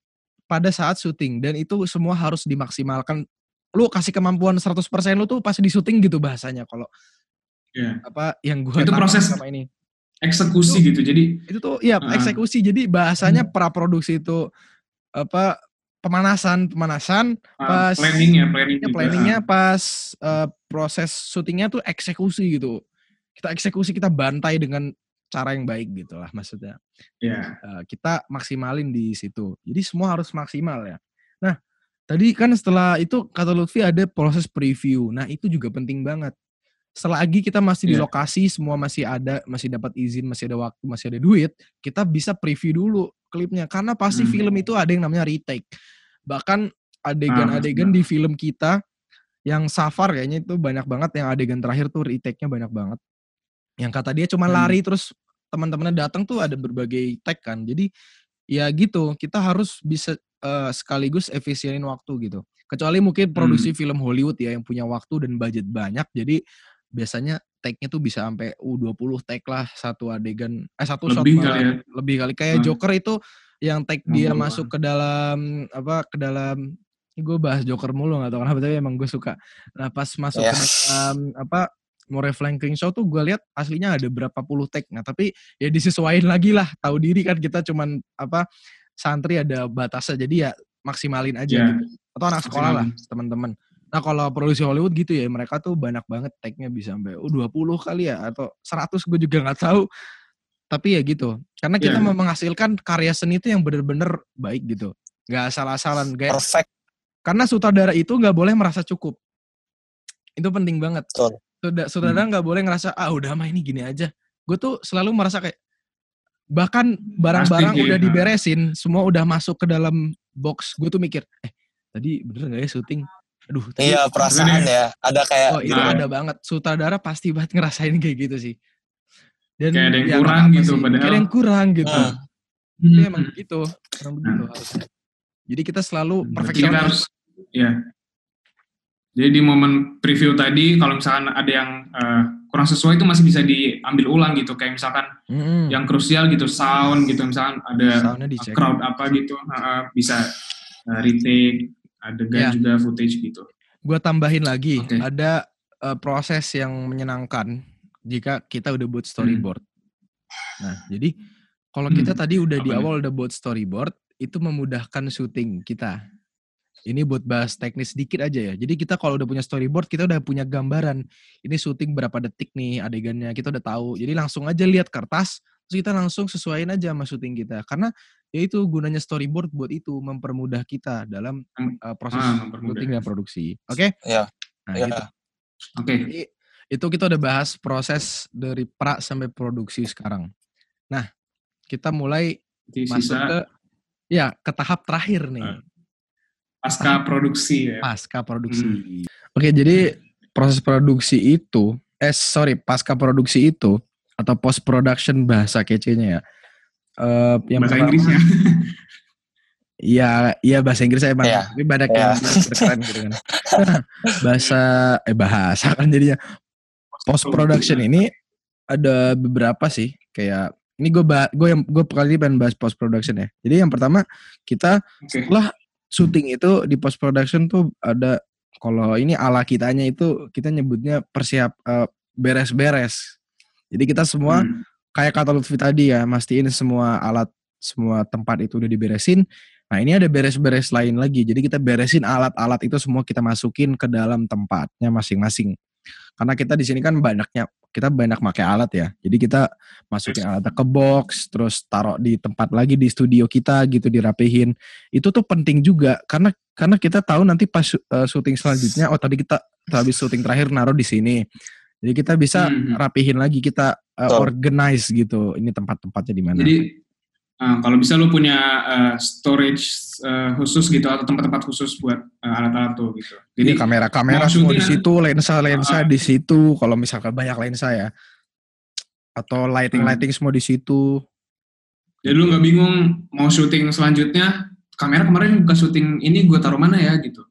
pada saat syuting dan itu semua harus dimaksimalkan. Lu kasih kemampuan 100% lu tuh pasti di syuting gitu bahasanya kalau Iya. apa yang gua Itu proses- sama ini. Eksekusi gitu. Jadi Itu tuh ya Ah. eksekusi. Jadi bahasanya Hmm. pra produksi itu apa pemanasan, pemanasan uh, Pas- planning ya, planning. Ya, juga. planningnya pas eh, proses syutingnya tuh eksekusi gitu. Kita eksekusi kita bantai dengan cara yang baik gitu lah maksudnya. Iya. Eh, kita maksimalin di situ. Jadi semua harus maksimal ya. Nah, tadi kan setelah itu kata Lutfi ada proses preview. Nah, itu juga penting banget. Selagi kita masih di Iya. lokasi, semua masih ada, masih dapat izin, masih ada waktu, masih ada duit, kita bisa preview dulu klipnya. Karena pasti Hmm. film itu ada yang namanya retake. Bahkan adegan-adegan benar. di film kita yang Safar kayaknya itu banyak banget yang adegan terakhir tuh retake-nya banyak banget. Yang kata dia cuma Hmm. lari terus teman-temannya datang tuh ada berbagai take kan. Jadi ya gitu, kita harus bisa eh, sekaligus efisienin waktu gitu. Kecuali mungkin produksi Hmm. film Hollywood ya yang punya waktu dan budget banyak. Jadi biasanya take-nya tuh bisa sampai U20 take lah satu adegan eh satu shot Lebih malah. kali ya. Lebih kali kayak Hmm. Joker itu yang take dia 60-an. masuk ke dalam apa ke dalam gue bahas Joker mulu gak tau kenapa tapi emang gue suka. Nah pas masuk Iya. ke dalam apa More Flanking Show tuh gue lihat aslinya ada berapa puluh take. Nah tapi ya disesuaikan lagi lah. Tahu diri kan kita cuman apa santri ada batasnya jadi ya maksimalin aja Iya. gitu. Atau anak sekolah lah teman-teman. Nah kalau produksi Hollywood gitu ya mereka tuh banyak banget take-nya bisa sampai uh, 20 kali ya atau 100 gue juga nggak tahu. Tapi ya gitu. Karena kita Iya. mau menghasilkan karya seni itu yang bener-bener baik gitu. Gak asal-asalan. Kayak Perfect karena sutradara itu nggak boleh merasa cukup. Itu penting banget. Betul. Sudah sutradara nggak boleh ngerasa ah udah mah ini gini aja. Gue tuh selalu merasa kayak bahkan barang-barang Pasti, udah iya. diberesin, semua udah masuk ke dalam box. Gue tuh mikir, eh tadi bener nggak ya syuting? Aduh, tadi, Iya perasaan ya. Ada kayak oh itu Nah. ada banget. Sutradara pasti banget ngerasain kayak gitu sih. Dan Kayak ada yang ya nggak kurang gitu, sih. padahal- Kayak ada yang kurang gitu. Hmm. Tapi Hmm. emang begitu, emang begitu harusnya. Jadi kita selalu perfeksionis. kita harus ya. Jadi di momen preview tadi, kalau misalkan ada yang uh, kurang sesuai itu masih bisa diambil ulang gitu. Kayak misalkan mm-hmm. yang krusial gitu, sound gitu, misalkan ada crowd apa gitu, uh, bisa uh, retake, adegan yeah. juga footage gitu. Gue tambahin lagi, okay. ada uh, proses yang menyenangkan jika kita udah buat storyboard. Hmm. Nah, jadi kalau kita hmm. tadi udah di awal udah buat storyboard, itu memudahkan syuting kita. Ini buat bahas teknis sedikit aja ya. Jadi kita kalau udah punya storyboard, kita udah punya gambaran. Ini syuting berapa detik nih adegannya, kita udah tahu. Jadi langsung aja lihat kertas, terus kita langsung sesuaiin aja sama syuting kita. Karena ya itu gunanya storyboard buat itu mempermudah kita dalam uh, proses ah, syuting dan produksi. Oke? Okay? Iya. Nah, ya. gitu. Oke. Okay. Jadi, itu kita udah bahas proses dari pra sampai produksi sekarang. Nah, kita mulai Di masuk ke ya ke tahap terakhir nih. Uh pasca produksi ya. Pasca produksi. Hmm. Oke, jadi proses produksi itu, eh sorry, pasca produksi itu atau post production bahasa kecenya ya. Uh, yang bahasa pertama, Inggrisnya. <laughs> Iya, iya bahasa Inggris saya emang. Yeah. Tapi banyak yeah. yang keren gitu kan. <laughs> bahasa eh bahasa kan jadinya post production ini ada beberapa sih kayak ini gue gue yang gue kali ini pengen bahas post production ya. Jadi yang pertama kita okay. setelah syuting itu di post production tuh ada kalau ini ala kitanya itu kita nyebutnya persiap uh, beres-beres. Jadi kita semua hmm. kayak kata Lutfi tadi ya, mastiin semua alat semua tempat itu udah diberesin. Nah ini ada beres-beres lain lagi. Jadi kita beresin alat-alat itu semua kita masukin ke dalam tempatnya masing-masing. Karena kita di sini kan banyaknya kita banyak pakai alat ya. Jadi kita masukin alat ke box, terus taruh di tempat lagi di studio kita gitu dirapihin. Itu tuh penting juga karena karena kita tahu nanti pas uh, syuting selanjutnya oh tadi kita habis syuting terakhir naruh di sini. Jadi kita bisa hmm. rapihin lagi kita uh, organize gitu. Ini tempat-tempatnya di mana. Jadi Uh, kalau bisa lu punya uh, storage uh, khusus gitu atau tempat-tempat khusus buat uh, alat-alat tuh gitu. Jadi kamera-kamera semua di situ, lensa-lensa uh, di situ. Kalau misalkan banyak lensa ya, atau lighting-lighting uh, semua di situ. Jadi lu nggak bingung mau syuting selanjutnya, kamera kemarin buka syuting ini gue taruh mana ya gitu.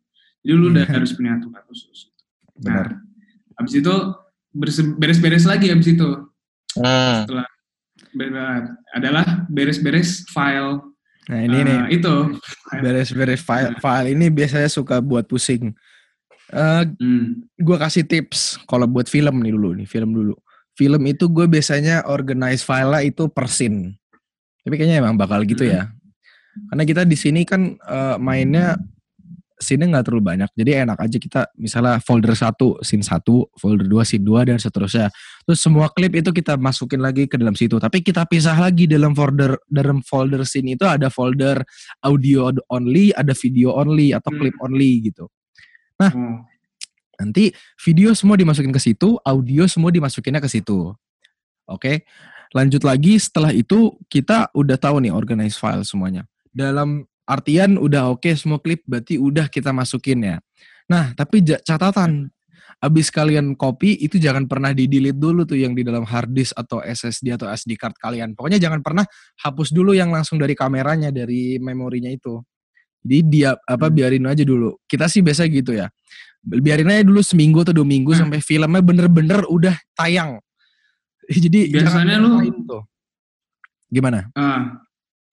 Jadi lu udah harus punya tempat khusus. Benar. Nah, abis itu beres-beres lagi abis itu. Hmm. Setelah adalah beres-beres file. Nah ini uh, nih itu beres-beres file. File ini biasanya suka buat pusing. Uh, hmm. Gue kasih tips kalau buat film nih dulu nih film dulu. Film itu gue biasanya organize file itu per scene. Tapi kayaknya emang bakal gitu hmm. ya. Karena kita di sini kan uh, mainnya scene nggak terlalu banyak. Jadi enak aja kita misalnya folder satu scene satu, folder dua scene dua dan seterusnya. Terus semua klip itu kita masukin lagi ke dalam situ. Tapi kita pisah lagi dalam folder dalam folder scene itu ada folder audio only, ada video only atau hmm. clip only gitu. Nah, hmm. nanti video semua dimasukin ke situ, audio semua dimasukinnya ke situ. Oke. Lanjut lagi setelah itu kita udah tahu nih organize file semuanya. Dalam artian udah oke okay, semua klip berarti udah kita masukin ya. Nah, tapi catatan abis kalian copy itu jangan pernah di delete dulu tuh yang di dalam hard disk atau SSD atau SD card kalian. Pokoknya jangan pernah hapus dulu yang langsung dari kameranya dari memorinya itu. Jadi dia apa hmm. biarin aja dulu. Kita sih biasa gitu ya. Biarin aja dulu seminggu atau dua minggu hmm. sampai filmnya bener-bener udah tayang. <laughs> Jadi biasanya lu tuh. Gimana? Uh,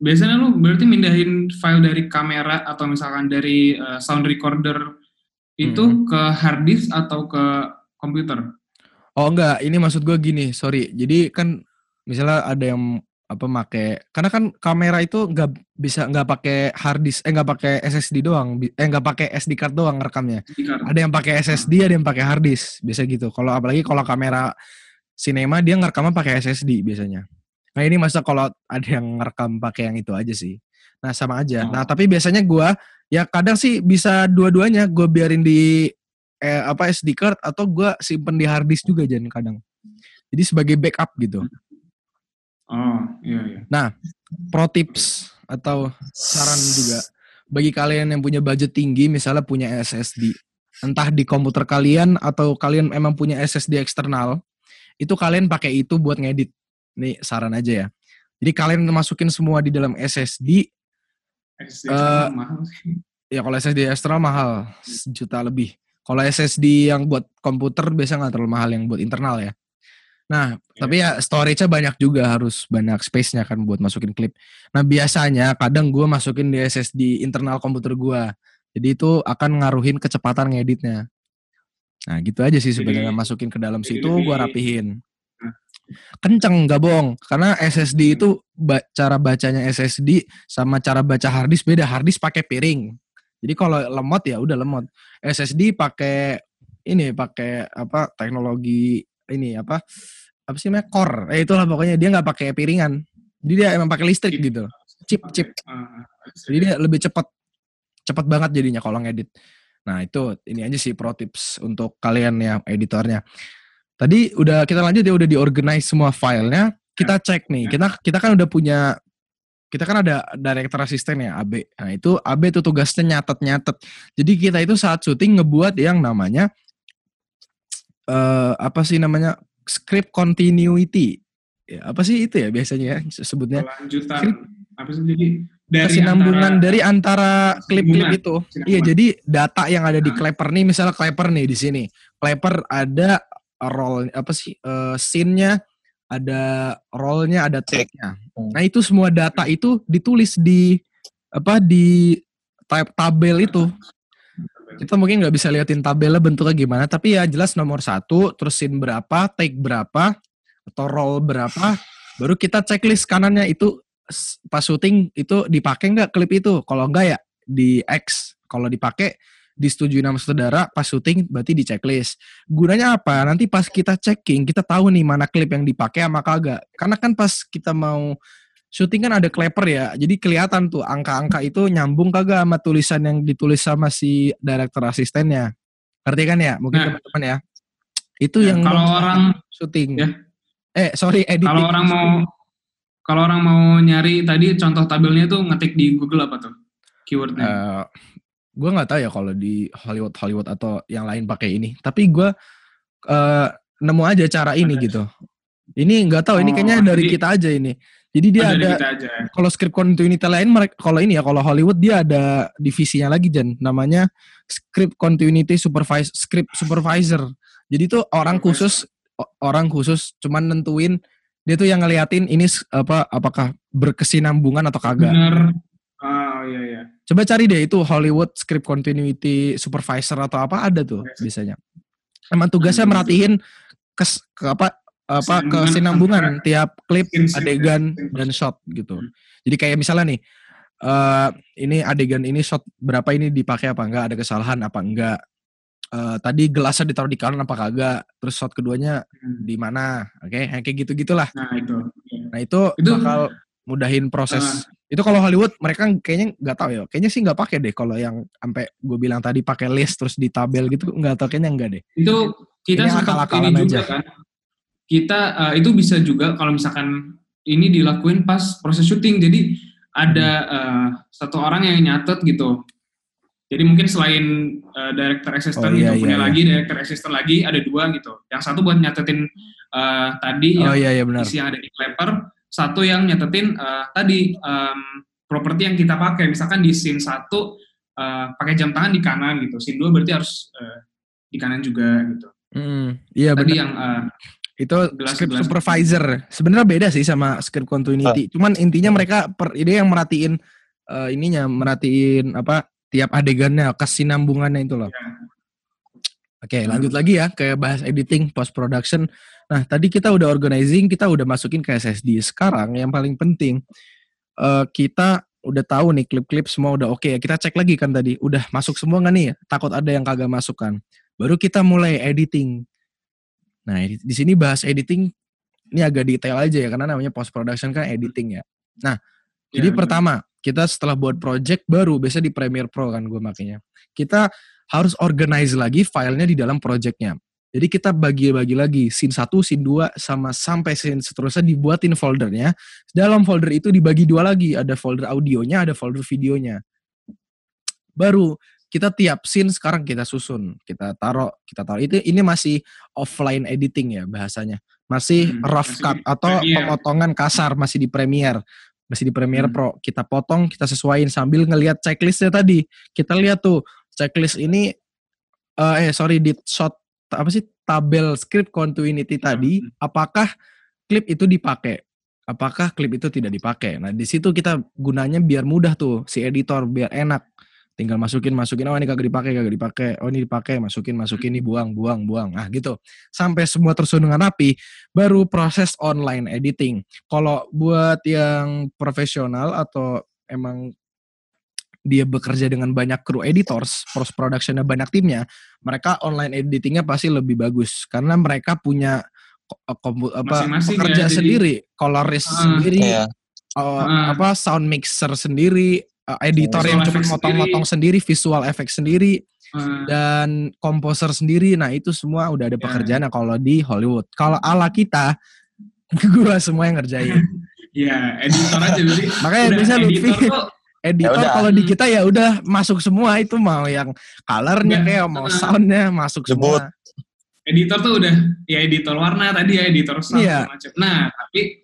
biasanya lu berarti mindahin file dari kamera atau misalkan dari uh, sound recorder itu hmm. ke hard disk atau ke komputer? Oh enggak, ini maksud gue gini, sorry. Jadi kan misalnya ada yang apa make karena kan kamera itu nggak bisa nggak pakai hard disk eh nggak pakai SSD doang eh nggak pakai SD card doang rekamnya ada yang pakai SSD ada yang pakai hard disk biasa gitu kalau apalagi kalau kamera sinema dia ngerekamnya pakai SSD biasanya Nah ini masa kalau ada yang ngerekam pakai yang itu aja sih. Nah sama aja. Oh. Nah tapi biasanya gue ya kadang sih bisa dua-duanya gue biarin di eh, apa SD card atau gue simpen di hard disk juga jangan kadang. Jadi sebagai backup gitu. Oh iya iya. Nah pro tips atau saran juga bagi kalian yang punya budget tinggi misalnya punya SSD entah di komputer kalian atau kalian emang punya SSD eksternal itu kalian pakai itu buat ngedit ini saran aja ya. Jadi kalian masukin semua di dalam SSD. SSD uh, mahal Ya kalau SSD extra mahal sejuta lebih. Kalau SSD yang buat komputer biasa nggak terlalu mahal yang buat internal ya. Nah, yeah. tapi ya storage-nya banyak juga harus banyak space-nya kan buat masukin klip. Nah, biasanya kadang gue masukin di SSD internal komputer gue. Jadi itu akan ngaruhin kecepatan ngeditnya. Nah, gitu aja sih sebenarnya masukin ke dalam situ gue rapihin. Kenceng gak bohong, karena SSD itu ba cara bacanya SSD sama cara baca harddisk beda. Harddisk pakai piring. Jadi kalau lemot ya udah lemot. SSD pakai ini pakai apa teknologi ini apa apa sih namanya core. Eh itulah pokoknya dia nggak pakai piringan. Jadi dia emang pakai listrik gitu. Chip chip. Jadi dia lebih cepat cepat banget jadinya kalau ngedit. Nah itu ini aja sih pro tips untuk kalian ya editornya. Tadi udah kita lanjut ya udah diorganize semua filenya. Kita ya. cek nih. Ya. Kita kita kan udah punya kita kan ada director asisten ya AB. Nah itu AB itu tugasnya nyatet-nyatet. Jadi kita itu saat syuting ngebuat yang namanya uh, apa sih namanya script continuity. Ya, apa sih itu ya biasanya ya sebutnya? Lanjutan. Script, apa sih jadi dari kesinambungan antara, dari antara klip-klip itu. Iya, jadi data yang ada di nah. Clapper nih, misalnya Clapper nih di sini. Clapper ada role apa sih uh, scene-nya ada role-nya, ada tag-nya. Hmm. Nah, itu semua data itu ditulis di apa di tab tabel itu. Kita mungkin nggak bisa liatin tabelnya bentuknya gimana, tapi ya jelas nomor satu, terus scene berapa, take berapa, atau role berapa, baru kita checklist kanannya itu pas syuting itu dipakai nggak klip itu. Kalau enggak ya di X. Kalau dipakai disetujui nama saudara pas syuting berarti di checklist. Gunanya apa? Nanti pas kita checking kita tahu nih mana klip yang dipakai sama kagak. Karena kan pas kita mau syuting kan ada clapper ya. Jadi kelihatan tuh angka-angka itu nyambung kagak sama tulisan yang ditulis sama si director asistennya. Ngerti kan ya? Mungkin nah, teman-teman ya. Itu ya, yang kalau orang syuting. Ya. Eh, sorry editing. Kalau orang mau kalau orang mau nyari tadi contoh tabelnya tuh ngetik di Google apa tuh? Keywordnya. Uh, gue nggak tahu ya kalau di Hollywood Hollywood atau yang lain pakai ini. Tapi gue uh, nemu aja cara ini gitu. Ini nggak tahu oh, ini kayaknya dari kita aja ini. Jadi dia oh, ada kalau script continuity lain kalau ini ya kalau Hollywood dia ada divisinya lagi Jan namanya script continuity supervisor script supervisor. Jadi tuh orang khusus orang khusus cuman nentuin dia tuh yang ngeliatin ini apa apakah berkesinambungan atau kagak. Bener. Oh iya iya. Coba cari deh itu Hollywood Script Continuity Supervisor atau apa ada tuh yes. biasanya. Emang tugasnya merhatiin kes, ke apa apa kesinambungan tiap klip, adegan dan shot gitu. Hmm. Jadi kayak misalnya nih uh, ini adegan ini shot berapa ini dipakai apa enggak, ada kesalahan apa enggak. Uh, tadi gelasnya ditaruh di kanan apa kagak, terus shot keduanya hmm. di mana, oke, okay? kayak gitu gitulah. Nah itu. Nah itu, itu bakal mudahin proses. Uh, itu kalau Hollywood mereka kayaknya nggak tahu ya. Kayaknya sih nggak pakai deh kalau yang sampai gue bilang tadi pakai list terus di tabel gitu nggak tahu kayaknya enggak deh. Itu kita sempat ini juga aja. kan. Kita uh, itu bisa juga kalau misalkan ini dilakuin pas proses syuting. Jadi ada uh, satu orang yang nyatet gitu. Jadi mungkin selain uh, director assistant oh, iya, gitu, iya, punya iya. lagi director assistant lagi ada dua gitu. Yang satu buat nyatetin uh, tadi oh, yang iya, iya, benar. isi yang ada di Clapper, satu yang nyatetin uh, tadi um, properti yang kita pakai misalkan di scene satu uh, pakai jam tangan di kanan gitu scene dua berarti harus uh, di kanan juga gitu mm, iya tadi bener. yang uh, itu gelas, script gelas supervisor sebenarnya beda sih sama script continuity uh. cuman intinya mereka per ide yang merhatiin uh, ininya merhatiin apa tiap adegannya kesinambungannya itu loh yeah. Oke, okay, lanjut lagi ya ke bahas editing post production. Nah, tadi kita udah organizing, kita udah masukin ke SSD. Sekarang yang paling penting uh, kita udah tahu nih klip-klip semua udah oke okay. Kita cek lagi kan tadi, udah masuk semua nggak nih? Takut ada yang kagak masuk kan. Baru kita mulai editing. Nah, di sini bahas editing ini agak detail aja ya karena namanya post production kan editing ya. Nah, ya, jadi bener. pertama kita setelah buat project baru biasa di Premiere Pro kan gue makanya. Kita harus organize lagi filenya di dalam projectnya. Jadi kita bagi-bagi lagi scene 1, scene 2 sama sampai scene seterusnya dibuatin foldernya. Dalam folder itu dibagi dua lagi, ada folder audionya, ada folder videonya. Baru kita tiap scene sekarang kita susun, kita taruh, kita taruh itu ini masih offline editing ya bahasanya. Masih hmm, rough masih cut atau Premiere. pemotongan kasar masih di Premiere. Masih di Premiere hmm. Pro. Kita potong, kita sesuaiin sambil ngelihat checklistnya tadi. Kita lihat tuh checklist ini uh, eh sorry di shot apa sih tabel script continuity tadi hmm. apakah klip itu dipakai? Apakah klip itu tidak dipakai? Nah di situ kita gunanya biar mudah tuh si editor biar enak. Tinggal masukin masukin oh ini kagak dipakai kagak dipakai. Oh ini dipakai masukin masukin ini buang buang buang. Ah gitu. Sampai semua tersusun dengan rapi baru proses online editing. Kalau buat yang profesional atau emang dia bekerja dengan banyak kru editors post productionnya banyak timnya mereka online editingnya pasti lebih bagus karena mereka punya kompu, apa Masing -masing pekerja ya, sendiri coloris uh, sendiri iya. uh, uh, apa sound mixer sendiri uh, editor yang cuma motong-motong sendiri. sendiri, visual effect sendiri, hmm. dan komposer sendiri. Nah itu semua udah ada ya. pekerjaan yeah. kalau di Hollywood. Kalau ala kita, <laughs> gua semua yang ngerjain. Iya, <laughs> editor aja jadi. Makanya bisa Lutfi. Editor ya kalau di kita ya udah masuk semua itu mau yang colornya kayak mau soundnya masuk Jebut. semua. Editor tuh udah ya editor warna tadi ya editor sound yeah. macam. Nah tapi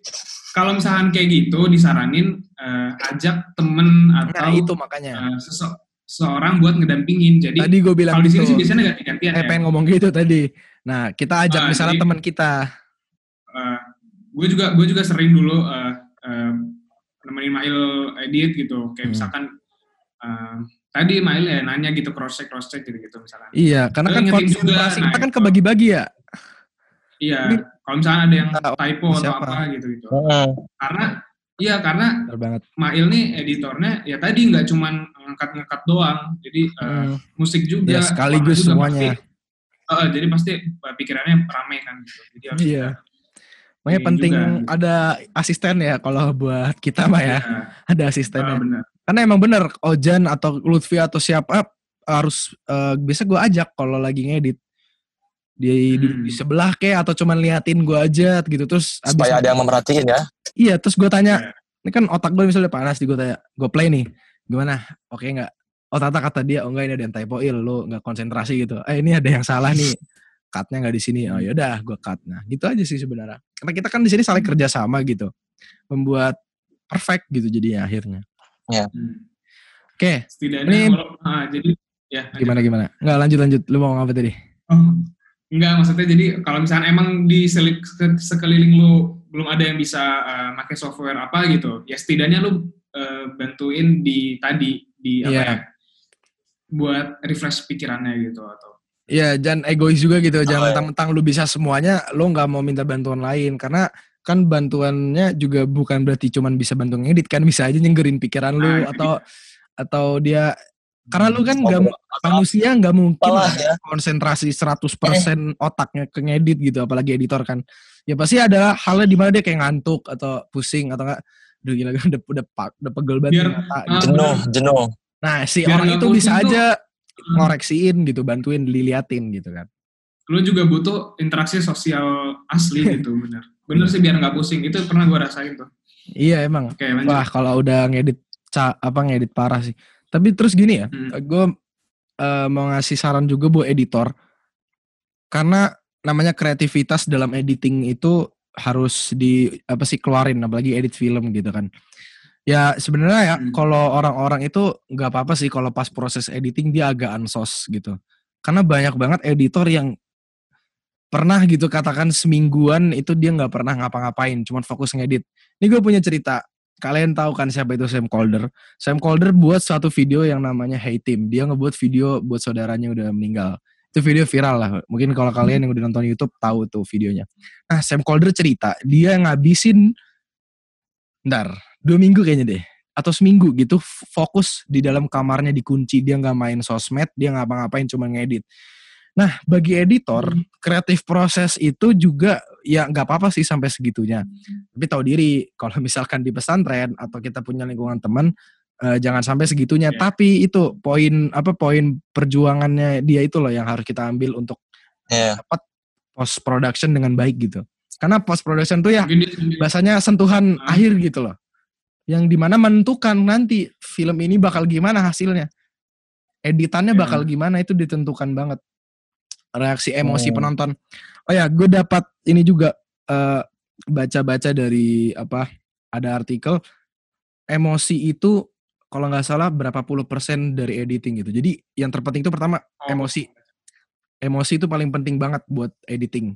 kalau misalkan kayak gitu disaranin uh, ajak temen nah, atau nah, itu makanya uh, sese seseorang buat ngedampingin. Jadi tadi gue bilang kalau di sini sih gitu. biasanya ganti-gantian. Eh, ya. pengen ngomong gitu tadi. Nah kita ajak uh, misalnya teman kita. Uh, gue juga gue juga sering dulu uh, uh, nemenin Mail edit gitu. Kayak hmm. misalkan uh, tadi Mail ya nanya gitu cross check cross check gitu gitu misalkan. Iya, karena kan konsentrasi kita nah, kan kebagi-bagi ya. Iya, kalau misalnya ada yang typo atau apa gitu gitu. Karena iya karena banget. Mail nih editornya ya tadi nggak cuman ngangkat-ngangkat doang, jadi hmm. uh, musik juga. Ya, sekaligus juga semuanya. Pasti, uh, jadi pasti pikirannya ramai kan gitu. Jadi harus iya. Makanya penting juga, ada asisten ya kalau buat kita mah ya. Iya. Ada asistennya. Uh, bener. Karena emang bener Ojan atau Lutfi atau siapa harus uh, biasa gue ajak kalau lagi ngedit di, hmm. di sebelah kayak atau cuman liatin gue aja gitu terus supaya ada yang memerhatiin ya iya terus gue tanya yeah. ini kan otak gue misalnya panas di gue tanya gue play nih gimana oke okay, nggak oh tata kata dia oh enggak ini ada yang typoil lo nggak konsentrasi gitu eh ini ada yang salah nih cutnya nggak di sini oh yaudah gue cut nah gitu aja sih sebenarnya karena kita kan di sini saling kerja sama gitu membuat perfect gitu jadinya akhirnya ya yeah. hmm. oke okay. ini kalau, ah, jadi ya gimana gimana nggak lanjut lanjut lu mau ngapa tadi oh Enggak, maksudnya jadi kalau misalnya emang di sekeliling lu belum ada yang bisa uh, pakai software apa gitu, ya setidaknya lu uh, bantuin di tadi di apa yeah. ya, buat refresh pikirannya gitu atau. Iya, jangan egois juga gitu, oh, jangan mentang-mentang lu bisa semuanya, lu nggak mau minta bantuan lain karena kan bantuannya juga bukan berarti cuman bisa bantu ngedit kan bisa aja nyenggerin pikiran lu nah, atau atau dia karena lu kan nggak manusia nggak mungkin ya. konsentrasi 100% eh. otaknya ke ngedit gitu, apalagi editor kan. Ya pasti ada halnya di mana dia kayak ngantuk atau pusing atau enggak Duh gila <laughs> udah udah udah pegel banget Biar, mata, gitu. jenuh, jenuh. Nah, si Biar orang itu bisa tuh, aja ngoreksiin gitu, bantuin diliatin gitu kan. Lu juga butuh interaksi sosial asli <laughs> gitu, bener. Bener sih biar nggak pusing. Itu pernah gua rasain tuh. Iya emang. Oke, Wah, kalau udah ngedit ca, apa ngedit parah sih tapi terus gini ya, hmm. gue uh, mau ngasih saran juga buat editor. Karena namanya kreativitas dalam editing itu harus di apa sih keluarin apalagi edit film gitu kan. Ya sebenarnya ya hmm. kalau orang-orang itu nggak apa-apa sih kalau pas proses editing dia agak ansos gitu. Karena banyak banget editor yang pernah gitu katakan semingguan itu dia nggak pernah ngapa-ngapain, cuma fokus ngedit. Ini gue punya cerita kalian tahu kan siapa itu Sam Calder? Sam Calder buat suatu video yang namanya Hey Team. Dia ngebuat video buat saudaranya udah meninggal. Itu video viral lah. Mungkin kalau kalian yang udah nonton YouTube tahu tuh videonya. Nah, Sam Calder cerita, dia ngabisin ntar dua minggu kayaknya deh atau seminggu gitu fokus di dalam kamarnya dikunci dia nggak main sosmed dia ngapa-ngapain cuma ngedit Nah, bagi editor, kreatif proses itu juga ya nggak apa-apa sih sampai segitunya. Tapi tahu diri, kalau <laughs> misalkan di pesantren atau kita punya lingkungan teman, eh, jangan sampai segitunya. Yeah. Tapi itu poin apa poin perjuangannya dia itu loh yang harus kita ambil untuk yeah. dapat post production dengan baik gitu. Karena post production tuh ya bahasanya sentuhan uh. akhir gitu loh. Yang di mana menentukan nanti film ini bakal gimana hasilnya. Editannya yeah. bakal gimana itu ditentukan banget reaksi emosi oh. penonton. Oh ya, gue dapat ini juga eh, baca-baca dari apa? Ada artikel emosi itu kalau nggak salah berapa puluh persen dari editing gitu. Jadi yang terpenting itu pertama oh. emosi. Emosi itu paling penting banget buat editing.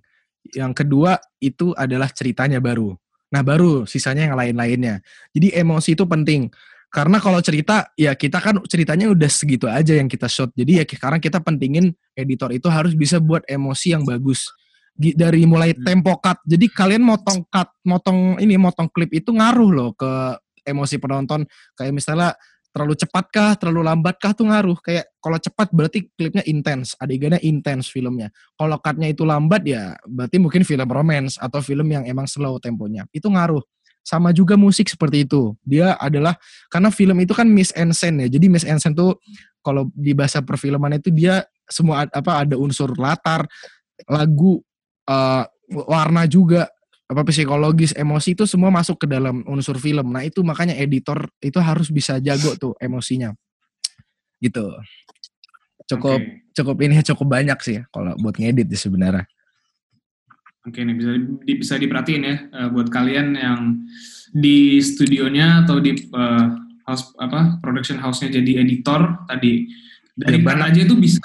Yang kedua itu adalah ceritanya baru. Nah baru sisanya yang lain-lainnya. Jadi emosi itu penting. Karena kalau cerita, ya kita kan ceritanya udah segitu aja yang kita shot. Jadi ya sekarang kita pentingin editor itu harus bisa buat emosi yang bagus. Dari mulai hmm. tempo cut. Jadi kalian motong cut, motong ini, motong klip itu ngaruh loh ke emosi penonton. Kayak misalnya terlalu cepat kah, terlalu lambat kah tuh ngaruh. Kayak kalau cepat berarti klipnya intens, adegannya intens filmnya. Kalau cutnya itu lambat ya berarti mungkin film romance atau film yang emang slow temponya. Itu ngaruh. Sama juga musik seperti itu. Dia adalah karena film itu kan miss and send ya. Jadi miss and send tuh kalau di bahasa perfilman itu dia semua apa ada unsur latar, lagu, uh, warna juga apa psikologis, emosi itu semua masuk ke dalam unsur film. Nah, itu makanya editor itu harus bisa jago tuh emosinya. Gitu. Cukup okay. cukup ini cukup banyak sih ya kalau buat ngedit sih sebenarnya. Oke, okay, nih bisa di, bisa diperhatiin ya uh, buat kalian yang di studionya atau di uh, house apa production house-nya jadi editor tadi dari ya, mana aja itu bisa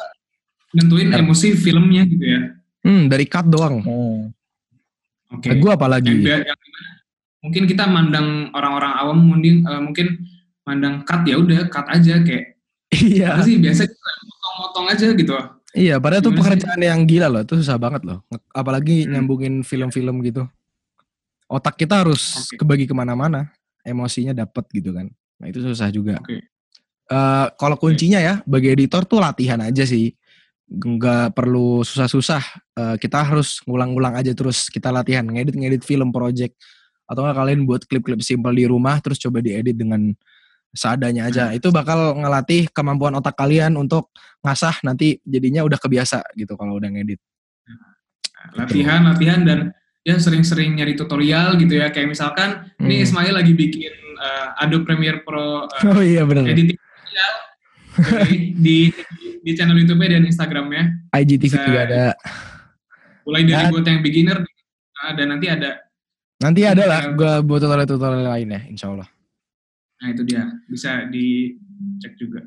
nentuin ya. emosi filmnya gitu ya. Hmm, dari cut doang. Oh. Oke. Okay. Gue apalagi? Yang, yang, mungkin kita mandang orang-orang awam mungkin uh, mungkin mandang cut ya udah cut aja kayak. Iya. Apa sih biasa motong-motong aja gitu. Iya, padahal itu pekerjaan sih? yang gila loh, itu susah banget loh. Apalagi hmm. nyambungin film-film gitu. Otak kita harus okay. kebagi ke mana-mana, emosinya dapet gitu kan. Nah itu susah juga. Okay. Uh, eh, kalau kuncinya ya, bagi editor tuh latihan aja sih nggak perlu susah-susah. Uh, kita harus ngulang-ngulang aja terus kita latihan ngedit-ngedit film project atau nggak kalian buat klip-klip simpel di rumah terus coba diedit dengan seadanya aja. Hmm. Itu bakal ngelatih kemampuan otak kalian untuk ngasah nanti jadinya udah kebiasa gitu kalau udah ngedit. Latihan, gitu. latihan dan ya sering-sering nyari tutorial gitu ya. Kayak misalkan hmm. nih Ismail lagi bikin uh, Adobe Premiere Pro uh, <laughs> oh, iya, bener. editing tutorial di di channel YouTube dan Instagramnya. IGTV juga ada. Mulai dari ya. buat yang beginner ada nanti ada. Nanti ada lah gue buat tutorial-tutorial lainnya, insya Allah. Nah itu dia, bisa dicek juga.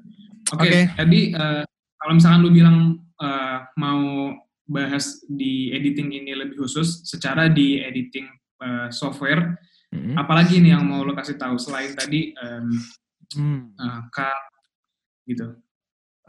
Oke, okay, okay. tadi uh, kalau misalkan lu bilang uh, mau bahas di editing ini lebih khusus, secara di editing uh, software, mm -hmm. apalagi nih yang mau lo kasih tahu selain tadi um, mm. uh, gitu.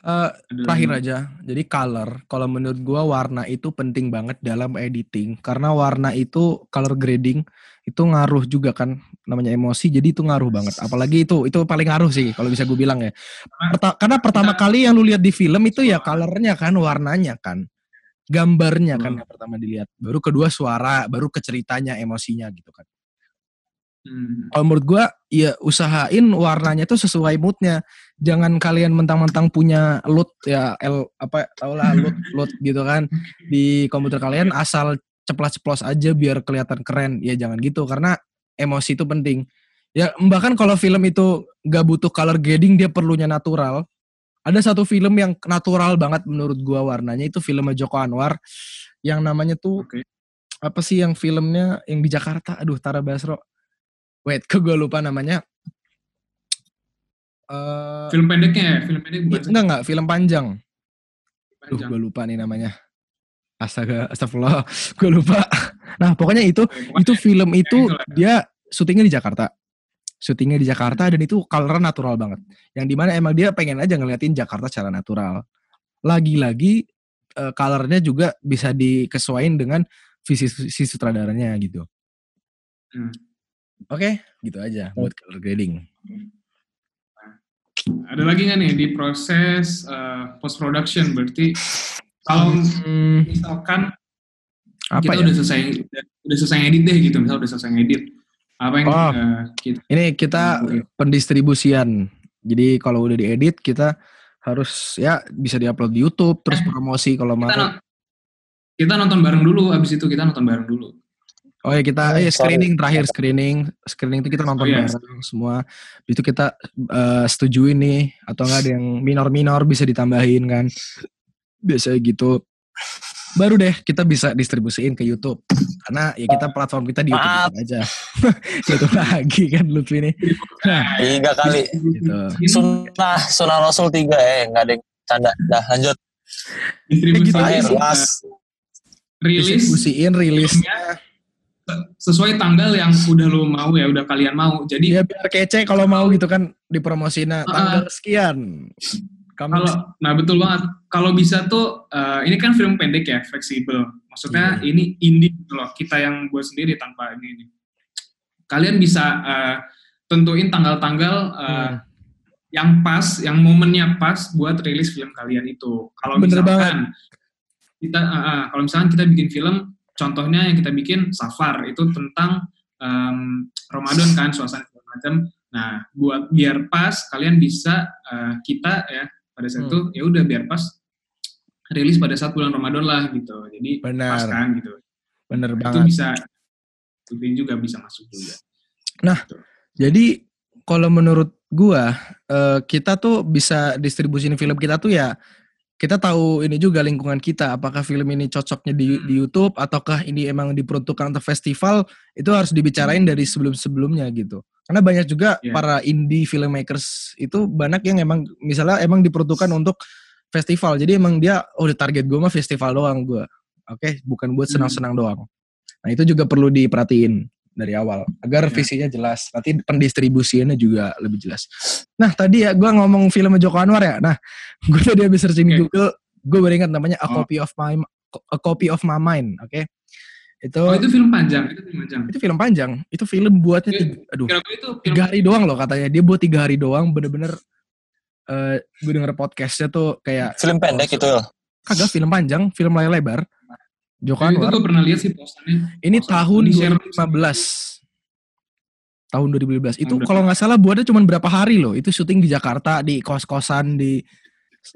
Uh, terakhir aja, jadi color. Kalau menurut gua warna itu penting banget dalam editing karena warna itu color grading itu ngaruh juga kan namanya emosi, jadi itu ngaruh banget. Apalagi itu itu paling ngaruh sih kalau bisa gue bilang ya. Perta karena pertama kali yang lu lihat di film itu ya colornya kan, warnanya kan, gambarnya kan yang pertama dilihat. Baru kedua suara, baru keceritanya, emosinya gitu kan. Hmm. Kalau menurut gue, ya usahain warnanya tuh sesuai moodnya. Jangan kalian mentang-mentang punya loot ya L apa tau lah loot <laughs> loot gitu kan di komputer kalian asal ceplos-ceplos aja biar kelihatan keren. Ya jangan gitu karena emosi itu penting. Ya bahkan kalau film itu gak butuh color grading dia perlunya natural. Ada satu film yang natural banget menurut gua warnanya itu film Joko Anwar yang namanya tuh okay. apa sih yang filmnya yang di Jakarta? Aduh, Tara Basro Wait, ke gue lupa namanya. Uh, film pendeknya ya? Film pendek bukan? Enggak, enggak. Film panjang. Duh, gue lupa nih namanya. Astaga, astagfirullah. <laughs> gue lupa. Nah, pokoknya itu, pokoknya itu film itu dia syutingnya di Jakarta. Syutingnya di Jakarta dan itu color natural banget. Yang di mana emang dia pengen aja ngeliatin Jakarta secara natural. Lagi-lagi uh, colornya juga bisa dikesuaikan dengan visi, visi sutradaranya gitu. Hmm. Oke, okay, gitu aja buat color grading. Ada lagi nggak nih di proses uh, eh, post production? Berarti kalau hmm, misalkan apa kita ya? udah selesai udah, selesai edit deh gitu, misal udah selesai edit, apa yang oh, uh, kita, ini kita pendistribusian. Jadi kalau udah diedit kita harus ya bisa diupload di YouTube terus eh, promosi kalau mau. Kita nonton bareng dulu, abis itu kita nonton bareng dulu. Oh ya kita oh, ya screening terakhir screening screening itu kita nonton oh, iya. bareng semua. Itu kita uh, setujuin nih atau enggak ada yang minor-minor bisa ditambahin kan. Biasanya gitu. Baru deh kita bisa distribusiin ke YouTube. Karena ya kita platform kita di YouTube Maaf. aja. <laughs> Itu lagi kan Lutfi ini. Tiga kali. Gitu. Sunnah, sunnah Rasul tiga eh nggak ada yang canda. Dah lanjut. distribusi Air, uh, las. rilis Distribusiin rilis. Sesuai tanggal yang udah lo mau ya udah kalian mau. Jadi Ya biar kece kalau mau gitu kan dipromosiin. Tanggal sekian. Kamu kalau nah betul banget. Kalau bisa tuh uh, ini kan film pendek ya fleksibel. Maksudnya Iya. ini indie gitu loh kita yang buat sendiri tanpa ini, ini. kalian bisa uh, tentuin tanggal-tanggal uh, Hmm. yang pas yang momennya pas buat rilis film kalian itu. Kalau misalkan kita uh, uh, kalau misalkan kita bikin film contohnya yang kita bikin Safar itu tentang um, Ramadan kan suasana segala macam nah buat biar pas kalian bisa uh, kita ya pada saat Hmm. itu ya udah biar pas rilis pada saat bulan Ramadan lah gitu jadi Benar. pas kan gitu bener itu banget. bisa itu juga bisa masuk juga Jadi kalau menurut gua eh, kita tuh bisa distribusin film kita tuh ya kita tahu ini juga lingkungan kita apakah film ini cocoknya di, Hmm. di YouTube ataukah ini emang diperuntukkan untuk festival itu harus dibicarain dari sebelum-sebelumnya gitu. Karena banyak juga Iya. para indie filmmakers itu banyak yang emang misalnya emang diperuntukkan untuk festival. Jadi emang dia oh target gua mah festival doang gua. Oke, bukan buat Hmm. senang-senang doang. Nah, itu juga perlu diperhatiin dari awal agar Ya. visinya jelas. Nanti pendistribusiannya juga lebih jelas. Nah, tadi ya gua ngomong film Joko Anwar ya. Nah, <laughs> gue tadi habis searching di Oke. Google, gue baru ingat namanya A Oh. Copy of My A Copy of My Mind, oke. Itu, oh itu film panjang itu film panjang itu film panjang. Itu film buatnya Iya. tiga, aduh, gue itu film tiga hari doang loh katanya. Dia buat tiga hari doang bener-bener eh gue denger podcastnya tuh kayak Film pendek itu ya. kagak film panjang, film layar lebar. Joko itu Anwar. gue pernah lihat sih posternya Ini Poster. tahun Di share 2015. Tahun 2015. Itu Tahun kalau nggak salah buatnya cuma berapa hari loh. Itu syuting di Jakarta, di kos-kosan, di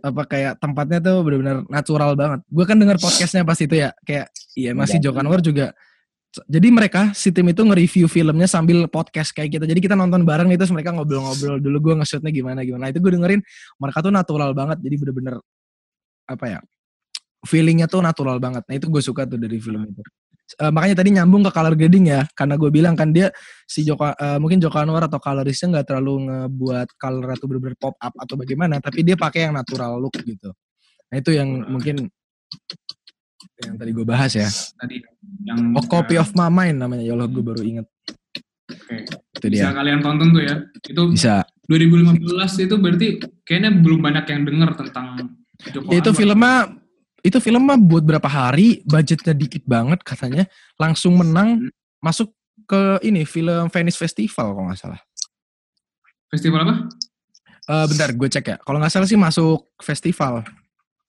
apa kayak tempatnya tuh benar-benar natural banget. Gue kan denger podcastnya pas itu ya, kayak iya masih Joko Anwar juga. Jadi mereka si tim itu nge-review filmnya sambil podcast kayak kita. Jadi kita nonton bareng itu mereka ngobrol-ngobrol dulu gue nge-shootnya gimana gimana. Itu gue dengerin mereka tuh natural banget. Jadi bener-bener apa ya feelingnya tuh natural banget. Nah itu gue suka tuh dari film itu. Eh, makanya tadi nyambung ke color grading ya, karena gue bilang kan dia si Joko eh, mungkin Joko Anwar atau colorisnya nggak terlalu ngebuat color atau bener-bener pop up atau bagaimana, tapi dia pakai yang natural look gitu. Nah itu yang mungkin yang tadi gue bahas ya. tadi yang Oh, Copy of My Mind namanya. Ya Allah, gue baru inget. oke. Itu bisa dia. kalian tonton tuh ya itu Bisa. 2015 itu berarti kayaknya belum banyak yang denger tentang Joko Ya, itu Anwar. filmnya itu film mah buat berapa hari, budgetnya dikit banget katanya, langsung menang Hmm. masuk ke ini film Venice Festival kalau nggak salah. festival apa Eh bentar, gue cek ya. Kalau nggak salah sih masuk festival.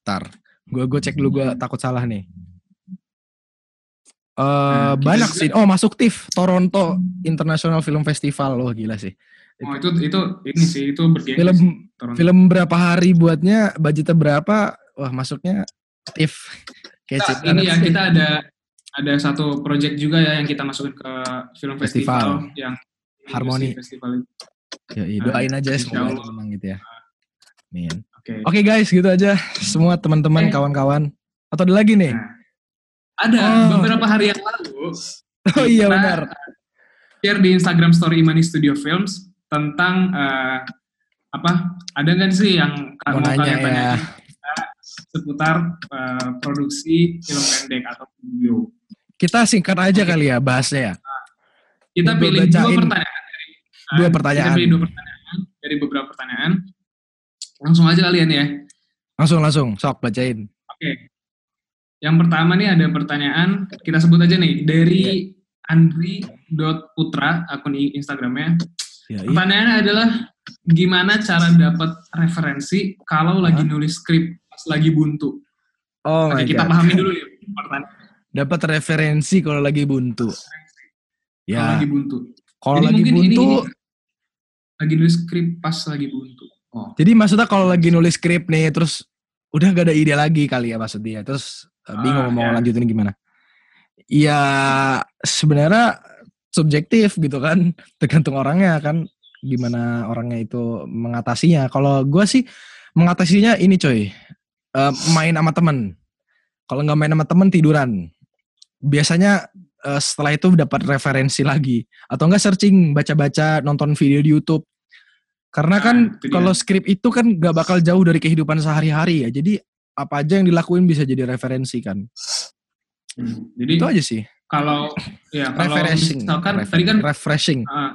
Ntar, gue gue cek dulu. Gue takut salah nih. Eh Nah, banyak sih. Oh masuk TIFF, Toronto International Film Festival. Loh gila sih. oh itu itu ini sih itu bergengsi Film sih, Toronto. film berapa hari buatnya, budgetnya berapa? Wah masuknya Kece Nah, ini ya sih. kita ada ada satu project juga ya yang kita masukin ke film festival, Festival. yang Harmoni. festival itu. Ya, iya, doain aja Insya semoga menang gitu ya. Amin. Oke. Oke guys, gitu aja semua teman-teman, Oke. kawan-kawan. Atau ada lagi nih? Nah, ada Oh. beberapa hari yang lalu <laughs> Oh iya benar. share di Instagram Story Imani Studio Films tentang eh, apa? Ada nggak sih yang Mau mau nanya kalian ya. Seputar eh, produksi film pendek atau video? Kita singkat aja kali ya bahasnya ya. Kita Gua pilih dua pertanyaan dari dua eh, pertanyaan. Kita pilih dua pertanyaan dari beberapa pertanyaan. Langsung aja kalian ya. Langsung langsung, sok bacain. Oke. Yang pertama nih ada pertanyaan, kita sebut aja nih dari andri.putra akun i- Instagramnya. Ya, iya. Pertanyaannya adalah gimana cara dapat referensi kalau lagi Hah? nulis skrip pas lagi buntu? Oh Oke, kita god. pahami dulu ya pertanyaan Dapat referensi kalau lagi buntu. kalau Ya, lagi buntu. kalau lagi ini- buntu, ini lagi nulis skrip pas lagi buntu. Oh. jadi maksudnya kalau lagi nulis skrip nih, terus udah gak ada ide lagi kali ya maksud dia. Terus eh, bingung Ah, mau ya. lanjutin gimana. Ya sebenarnya subjektif gitu kan, <laughs> tergantung orangnya kan, gimana orangnya itu mengatasinya. Kalau gue sih mengatasinya ini coy, eh, main sama temen. Kalau nggak main sama temen tiduran. Biasanya eh, setelah itu dapat referensi lagi atau enggak searching baca-baca nonton video di YouTube karena Nah, kan kalau skrip itu kan nggak bakal jauh dari kehidupan sehari-hari ya jadi apa aja yang dilakuin bisa jadi referensi kan. Hmm. Jadi Itu aja sih. kalau ya kalau Refreshing. misalkan Refer- tadi kan refreshing. uh,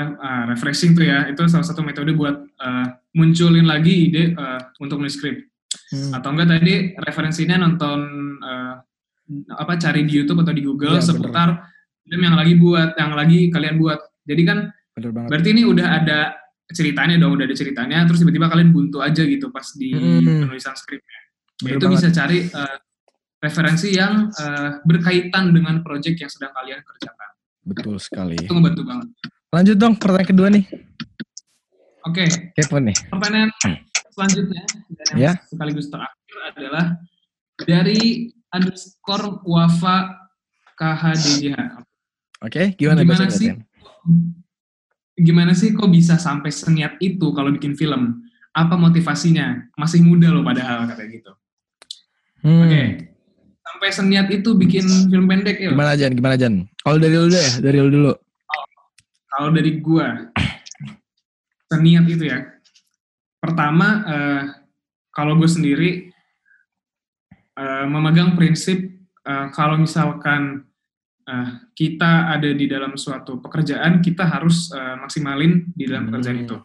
uh, refreshing tuh ya itu salah satu metode buat uh, munculin lagi ide uh, untuk nulis skrip Hmm. atau enggak tadi referensinya nonton uh, apa cari di YouTube atau di Google bener. seputar film yang lagi buat yang lagi kalian buat jadi kan Bener banget. berarti ini udah ada ceritanya dong udah ada ceritanya terus tiba-tiba kalian buntu aja gitu pas di Hmm. penulisan skripnya ya itu banget. bisa cari uh, referensi yang uh, berkaitan dengan project yang sedang kalian kerjakan Betul sekali. itu ngebantu banget Lanjut dong pertanyaan kedua nih. oke Kepo nih. pertanyaan selanjutnya dan yang Ya. sekaligus terakhir adalah dari underscore wafa KHDJH. Oke, gimana, Gimana bahasa sih? Gimana sih kok bisa sampai seniat itu kalau bikin film? Apa motivasinya? Masih muda loh padahal katanya gitu. Hmm. Oke. Sampai seniat itu bikin film pendek ya. Gimana Jan? Gimana Jan? Kalau dari lu dulu ya, dari lu dulu. Kalau dari gua seniat itu ya. Pertama eh, kalau gue sendiri eh, memegang prinsip eh, kalau misalkan eh, kita ada di dalam suatu pekerjaan, kita harus eh, maksimalin di dalam pekerjaan Hmm. itu.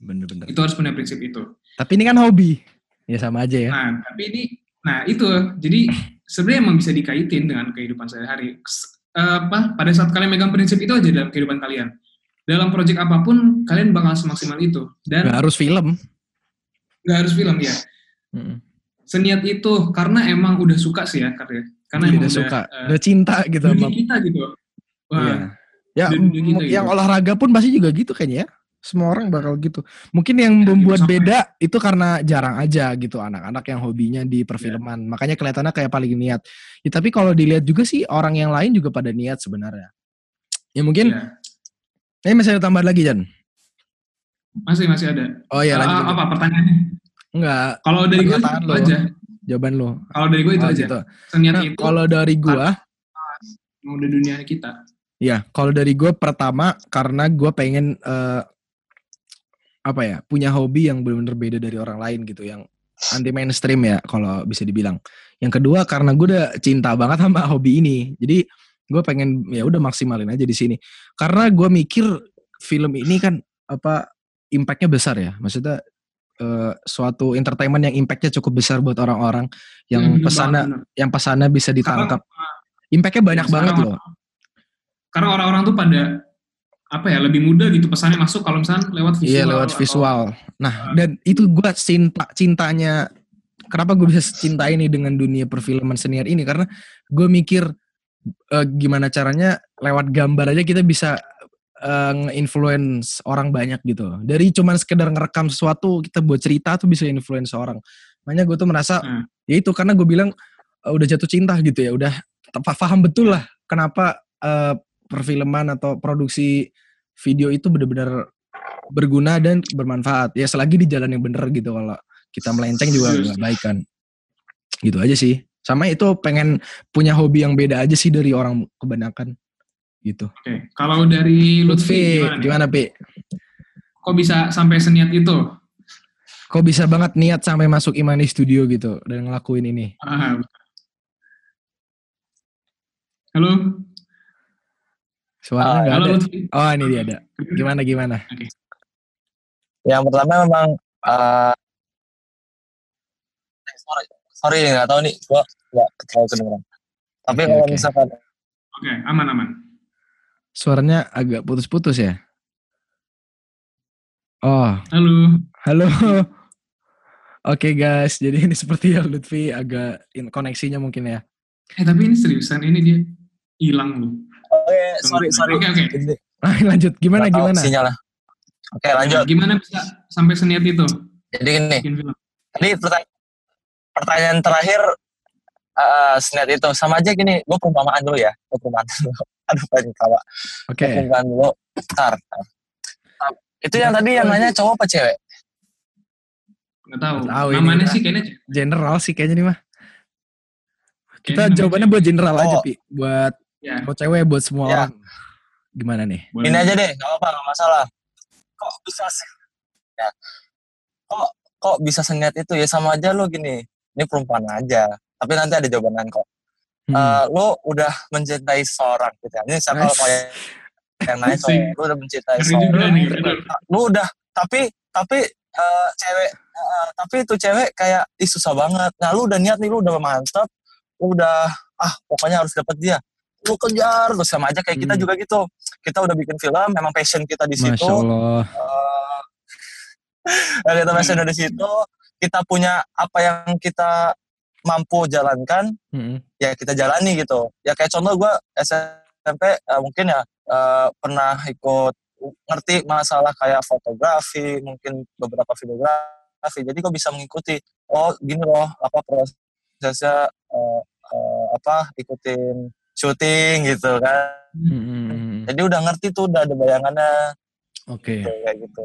Bener-bener. Itu harus punya prinsip itu. Tapi ini kan hobi. Ya sama aja ya. Nah, tapi ini, nah itu, jadi sebenarnya emang bisa dikaitin dengan kehidupan sehari-hari. Eh, apa? Pada saat kalian megang prinsip itu aja dalam kehidupan kalian. Dalam project apa pun, kalian bakal semaksimal itu. Dan Gak harus film. nggak harus film ya. Hmm. Seniat itu karena emang udah suka sih ya, karena karena Udah emang suka, eh, udah cinta gitu dunia sama kita gitu. Wah, Iya. Ya, Udah- udah gitu, yang gitu. olahraga pun pasti juga gitu kayaknya ya. Semua orang bakal gitu. Mungkin yang Ya, membuat gitu beda itu karena jarang aja gitu anak-anak yang hobinya di perfilman. Makanya kelihatannya kayak paling niat. Ya, tapi kalau dilihat juga sih orang yang lain juga pada niat sebenarnya. Ya mungkin iya. Ini masih ada tambahan lagi Jan. masih masih ada. Oh iya Eh, lanjut. lanjut. apa pertanyaannya? Enggak, Kalau dari gue itu lo. aja. jawaban lo. Kalau dari gue itu Oh, aja. gitu. Seniat Nah, itu kalau dari gua mau udah dunia kita. Ya, kalau dari gue pertama karena gue pengen eh, apa ya punya hobi yang benar-benar beda dari orang lain gitu, yang anti mainstream ya kalau bisa dibilang. Yang kedua karena gue udah cinta banget sama hobi ini, jadi gue pengen ya udah maksimalin aja di sini. Karena gue mikir film ini kan apa impactnya besar ya, maksudnya eh, suatu entertainment yang impactnya cukup besar buat orang-orang, yang Hmm, bener pesannya yang pesannya bisa ditangkap. Impactnya banyak Ya, banget loh. Karena orang-orang tuh pada apa ya lebih mudah gitu pesannya masuk kalau misalnya lewat visual. Iya lewat atau- visual. Nah dan itu gue cinta cintanya. Kenapa gue bisa cinta ini dengan dunia perfilman senior ini? Karena gue mikir eh, gimana caranya lewat gambar aja kita bisa eh, nge-influence orang banyak gitu. Dari cuman sekedar ngerekam sesuatu kita buat cerita tuh bisa influence orang. Makanya gue tuh merasa Hmm. ya itu karena gue bilang eh, udah jatuh cinta gitu ya. Udah paham betul lah kenapa eh, perfilman atau produksi video itu benar-benar berguna dan bermanfaat. Ya selagi di jalan yang bener gitu kalau kita melenceng juga nggak baik kan. Gitu aja sih. Sama itu pengen punya hobi yang beda aja sih dari orang kebanyakan. Gitu. Oke, kalau dari Lutfi, Lutfi, gimana, Pi? Kok bisa sampai seniat itu? Kok bisa banget niat sampai masuk Imani Studio gitu dan ngelakuin ini? Ah. Halo, Suaranya nggak halo ada. Lutfi. Oh ini dia ada. Gimana gimana? Yang pertama memang eh sorry, nggak tahu nih, gua nggak terlalu kedengeran. Tapi Oke, kalau oke. misalkan Oke, aman aman. Suaranya agak putus-putus ya. Oh, Halo. halo. Oke guys, jadi ini seperti ya Lutfi agak in- koneksinya mungkin ya. Eh tapi ini seriusan ini dia hilang loh. oke sorry sorry. Oke oke. Ini Ah, lanjut gimana tahu gimana? sinyalnya. Oke lanjut. Nah, Gimana bisa sampai seniat itu Jadi gini, tadi pertanyaan, pertanyaan terakhir eh seniat itu sama aja gini, gue perumpamaan dulu ya, gue perumpamaan dulu. <laughs> Aduh pengen ketawa. Oke. Perumpamaan dulu. Bentar. bentar. Itu yang tadi yang nanya cowok apa cewek? Nggak tahu. Nggak tahu Namanya sih kayaknya General sih kayaknya nih mah. Kita kayaknya jawabannya buat general aja, Oh. Pi. Buat Ya. buat cewek, buat semua Ya. orang. Gimana nih? boleh. Ini aja deh, nggak apa-apa, nggak masalah. Kok bisa sih? Ya. Kok kok bisa seniat itu ya sama aja lo gini ini perempuan aja tapi nanti ada jawaban kok. Hmm. uh, lo udah mencintai seorang gitu ya. ini saya kalau kayak yang lain so, lo udah mencintai seorang lo udah tapi tapi uh, cewek uh, tapi itu cewek kayak ih susah banget. Nah lu udah niat nih lu udah mantap lu udah ah pokoknya harus dapat dia. Lu kejar terus sama aja kayak hmm. kita juga gitu. Kita udah bikin film memang passion kita di situ. Masya Allah. Uh, <laughs> kita passion di situ kita punya apa yang kita mampu jalankan hmm. ya kita jalani gitu. Ya kayak contoh gue SMP uh, mungkin ya uh, pernah ikut ngerti masalah kayak fotografi mungkin beberapa videografi. Jadi kok bisa mengikuti oh gini loh apa prosesnya uh, uh, apa ikutin syuting gitu kan. Hmm. jadi udah ngerti tuh udah ada bayangannya. Oke. Okay. gitu, kayak gitu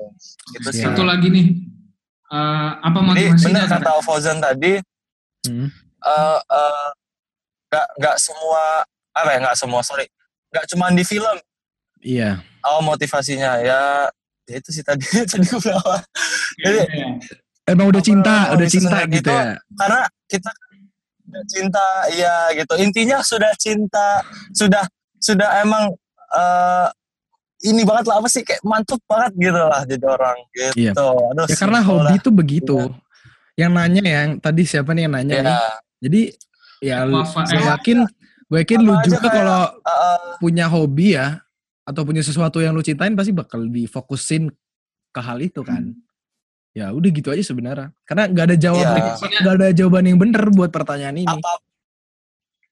gitu sih. satu lagi nih uh, apa motivasinya jadi benar kata Fauzan tadi hmm. uh, uh, gak gak semua apa ya nggak semua sorry nggak cuma di film. Iya. Oh motivasinya ya ya itu sih tadi <laughs> tadi gue bilang. Jadi emang udah cinta udah cinta gitu ya? karena kita cinta iya gitu. Intinya sudah cinta sudah sudah emang uh, ini banget lah apa sih kayak mantap banget gitu lah jadi orang gitu. Iya. Aduh, ya karena hobi itu begitu. Ya. yang nanya yang tadi siapa nih yang nanya ya. nih? Jadi ya lu, gue yakin gue yakin lu juga kalau uh, punya hobi ya atau punya sesuatu yang lu cintain pasti bakal difokusin ke hal itu kan. Hmm ya udah gitu aja sebenarnya. Karena nggak ada jawaban iya. nggak ada jawaban yang bener buat pertanyaan ini. Apa,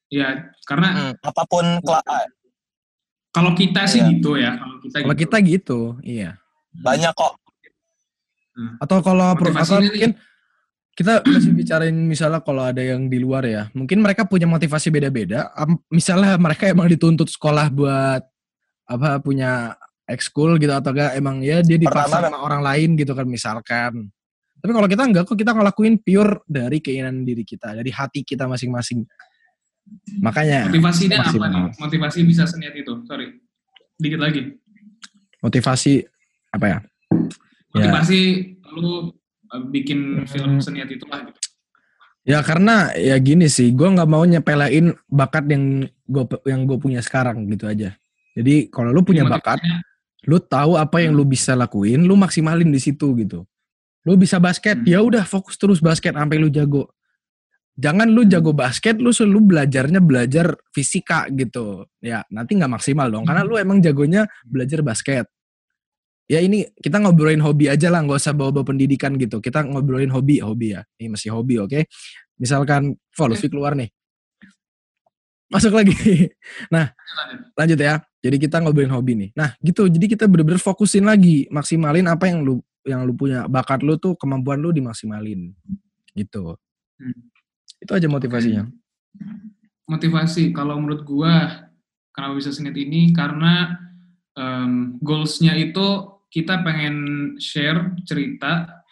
ya karena hmm, apa pun kalau kita sih iya. gitu ya kalau kita kalau gitu. kita gitu iya banyak kok hmm. atau kalau atau mungkin kita masih bicarain misalnya kalau ada yang di luar ya mungkin mereka punya motivasi beda-beda misalnya mereka emang dituntut sekolah buat apa punya ekskul gitu atau enggak emang ya dia dipaksa Pertama, sama orang lain gitu kan misalkan. Tapi kalau kita enggak kok kita ngelakuin pure dari keinginan diri kita, dari hati kita masing-masing. Makanya motivasinya apa nih? Motivasi bisa seniat itu. Sorry. Dikit lagi. Motivasi apa ya? Motivasi ya. lu eh, bikin film seniat itu lah gitu. Ya karena ya gini sih, gue nggak mau nyepelein bakat yang gue yang gue punya sekarang gitu aja. Jadi kalau lu punya bakat, lu tahu apa yang lu bisa lakuin, lu maksimalin di situ gitu. Lu bisa basket, hmm. ya udah fokus terus basket sampai lu jago. Jangan lu jago basket, lu selalu belajarnya belajar fisika gitu. Ya, nanti nggak maksimal dong, karena lu emang jagonya belajar basket. Ya ini kita ngobrolin hobi aja lah, nggak usah bawa-bawa pendidikan gitu. Kita ngobrolin hobi, hobi ya. Ini masih hobi, oke? Okay? Misalkan, Vol, keluar nih. Masuk lagi. <laughs> Nah, lanjut ya. Jadi kita ngobrolin hobi nih. Nah, gitu. Jadi kita bener-bener fokusin lagi, maksimalin apa yang lu yang lu punya bakat lu tuh kemampuan lu dimaksimalin. Gitu. Hmm. Itu aja motivasinya. Motivasi kalau menurut gua kenapa bisa sengit ini karena um, goalsnya itu kita pengen share cerita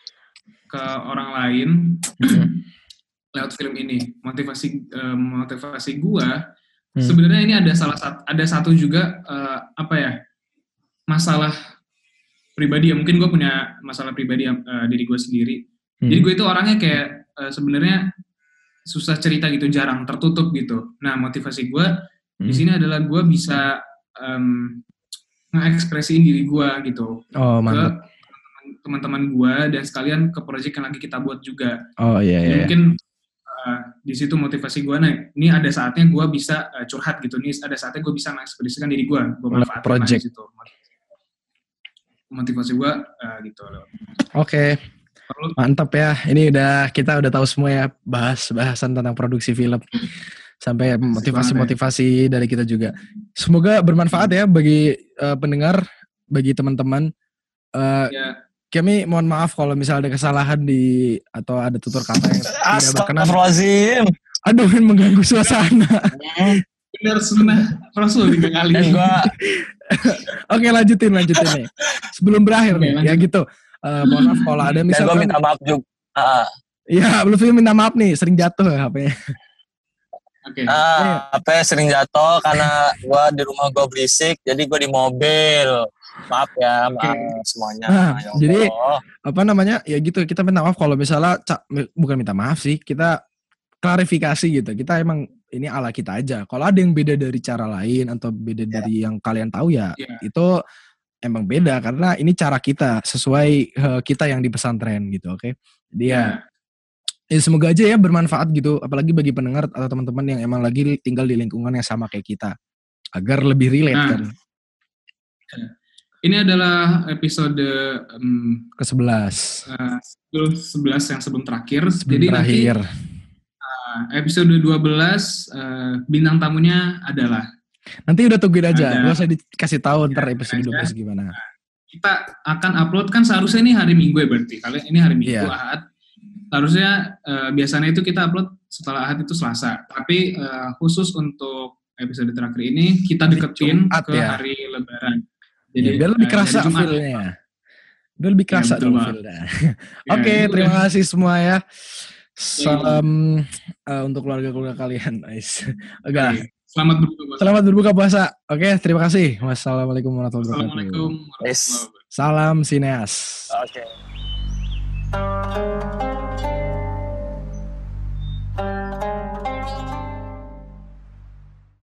ke orang lain hmm. lewat film ini. Motivasi um, motivasi gua Hmm. Sebenarnya ini ada salah satu ada satu juga uh, apa ya masalah pribadi ya mungkin gue punya masalah pribadi uh, diri gue sendiri. Hmm. Jadi gue itu orangnya kayak uh, sebenarnya susah cerita gitu, jarang tertutup gitu. Nah motivasi gue hmm. di sini adalah gue bisa um, ngekspresiin diri gue gitu oh, mantap. ke teman-teman gue dan sekalian ke proyek yang lagi kita buat juga. Oh iya iya. Mungkin di situ motivasi gue nih ini ada saatnya gue bisa uh, curhat gitu nih ada saatnya gue bisa mengekspresikan diri gue gue manfaatkan project situ motivasi gue uh, gitu loh oke okay. Mantap ya ini udah kita udah tahu semua ya bahas bahasan tentang produksi film sampai motivasi-motivasi dari kita juga semoga bermanfaat ya bagi uh, pendengar bagi teman-teman uh, ya kami mohon maaf kalau misalnya ada kesalahan di atau ada tutur kata yang tidak berkenan. Aduh, mengganggu suasana. Benar sunnah Rasul tiga kali. Oke, lanjutin lanjutin nih. Sebelum berakhir nih, ya gitu. Uh, mohon maaf kalau ada misalnya. gue minta maaf juga. Iya, <laughs> uh. belum minta maaf nih, sering jatuh ya HP-nya. Okay. Ah, HP sering jatuh karena gua di rumah gua berisik, jadi gua di mobil. Maaf ya, maaf okay. semuanya. Nah, ya jadi apa namanya? Ya gitu, kita minta maaf kalau misalnya bukan minta maaf sih, kita klarifikasi gitu. Kita emang ini ala kita aja. Kalau ada yang beda dari cara lain atau beda yeah. dari yang kalian tahu ya, yeah. itu emang beda karena ini cara kita sesuai uh, kita yang di pesantren gitu, oke? Okay? Yeah. ya ya semoga aja ya bermanfaat gitu apalagi bagi pendengar atau teman-teman yang emang lagi tinggal di lingkungan yang sama kayak kita agar lebih relate nah, kan ini adalah episode um, ke sebelas uh, sebelas yang sebelum terakhir sebelum jadi terakhir. nanti uh, episode 12 uh, bintang tamunya adalah nanti udah tungguin aja. Gak usah dikasih tahu ntar episode 12 gimana. Kita akan upload kan seharusnya ini hari minggu ya berarti. Kalian ini hari minggu yeah. ahad. Harusnya uh, biasanya itu kita upload setelah ahad itu selasa. Tapi uh, khusus untuk episode terakhir ini kita deketin Jumat, ke ya. hari lebaran. jadi ya, biar lebih eh, kerasa uh, feelnya. Biar lebih kerasa <laughs> ya, dong feelnya. Oke okay, terima kasih semua ya. Salam uh, untuk keluarga-keluarga kalian <laughs> guys. Enggak Selamat berbuka puasa. Selamat berbuka puasa. Oke, terima kasih. Wassalamualaikum warahmatullahi wabarakatuh. Assalamualaikum warahmatullahi wabarakatuh. Salam sineas. Oke. Okay.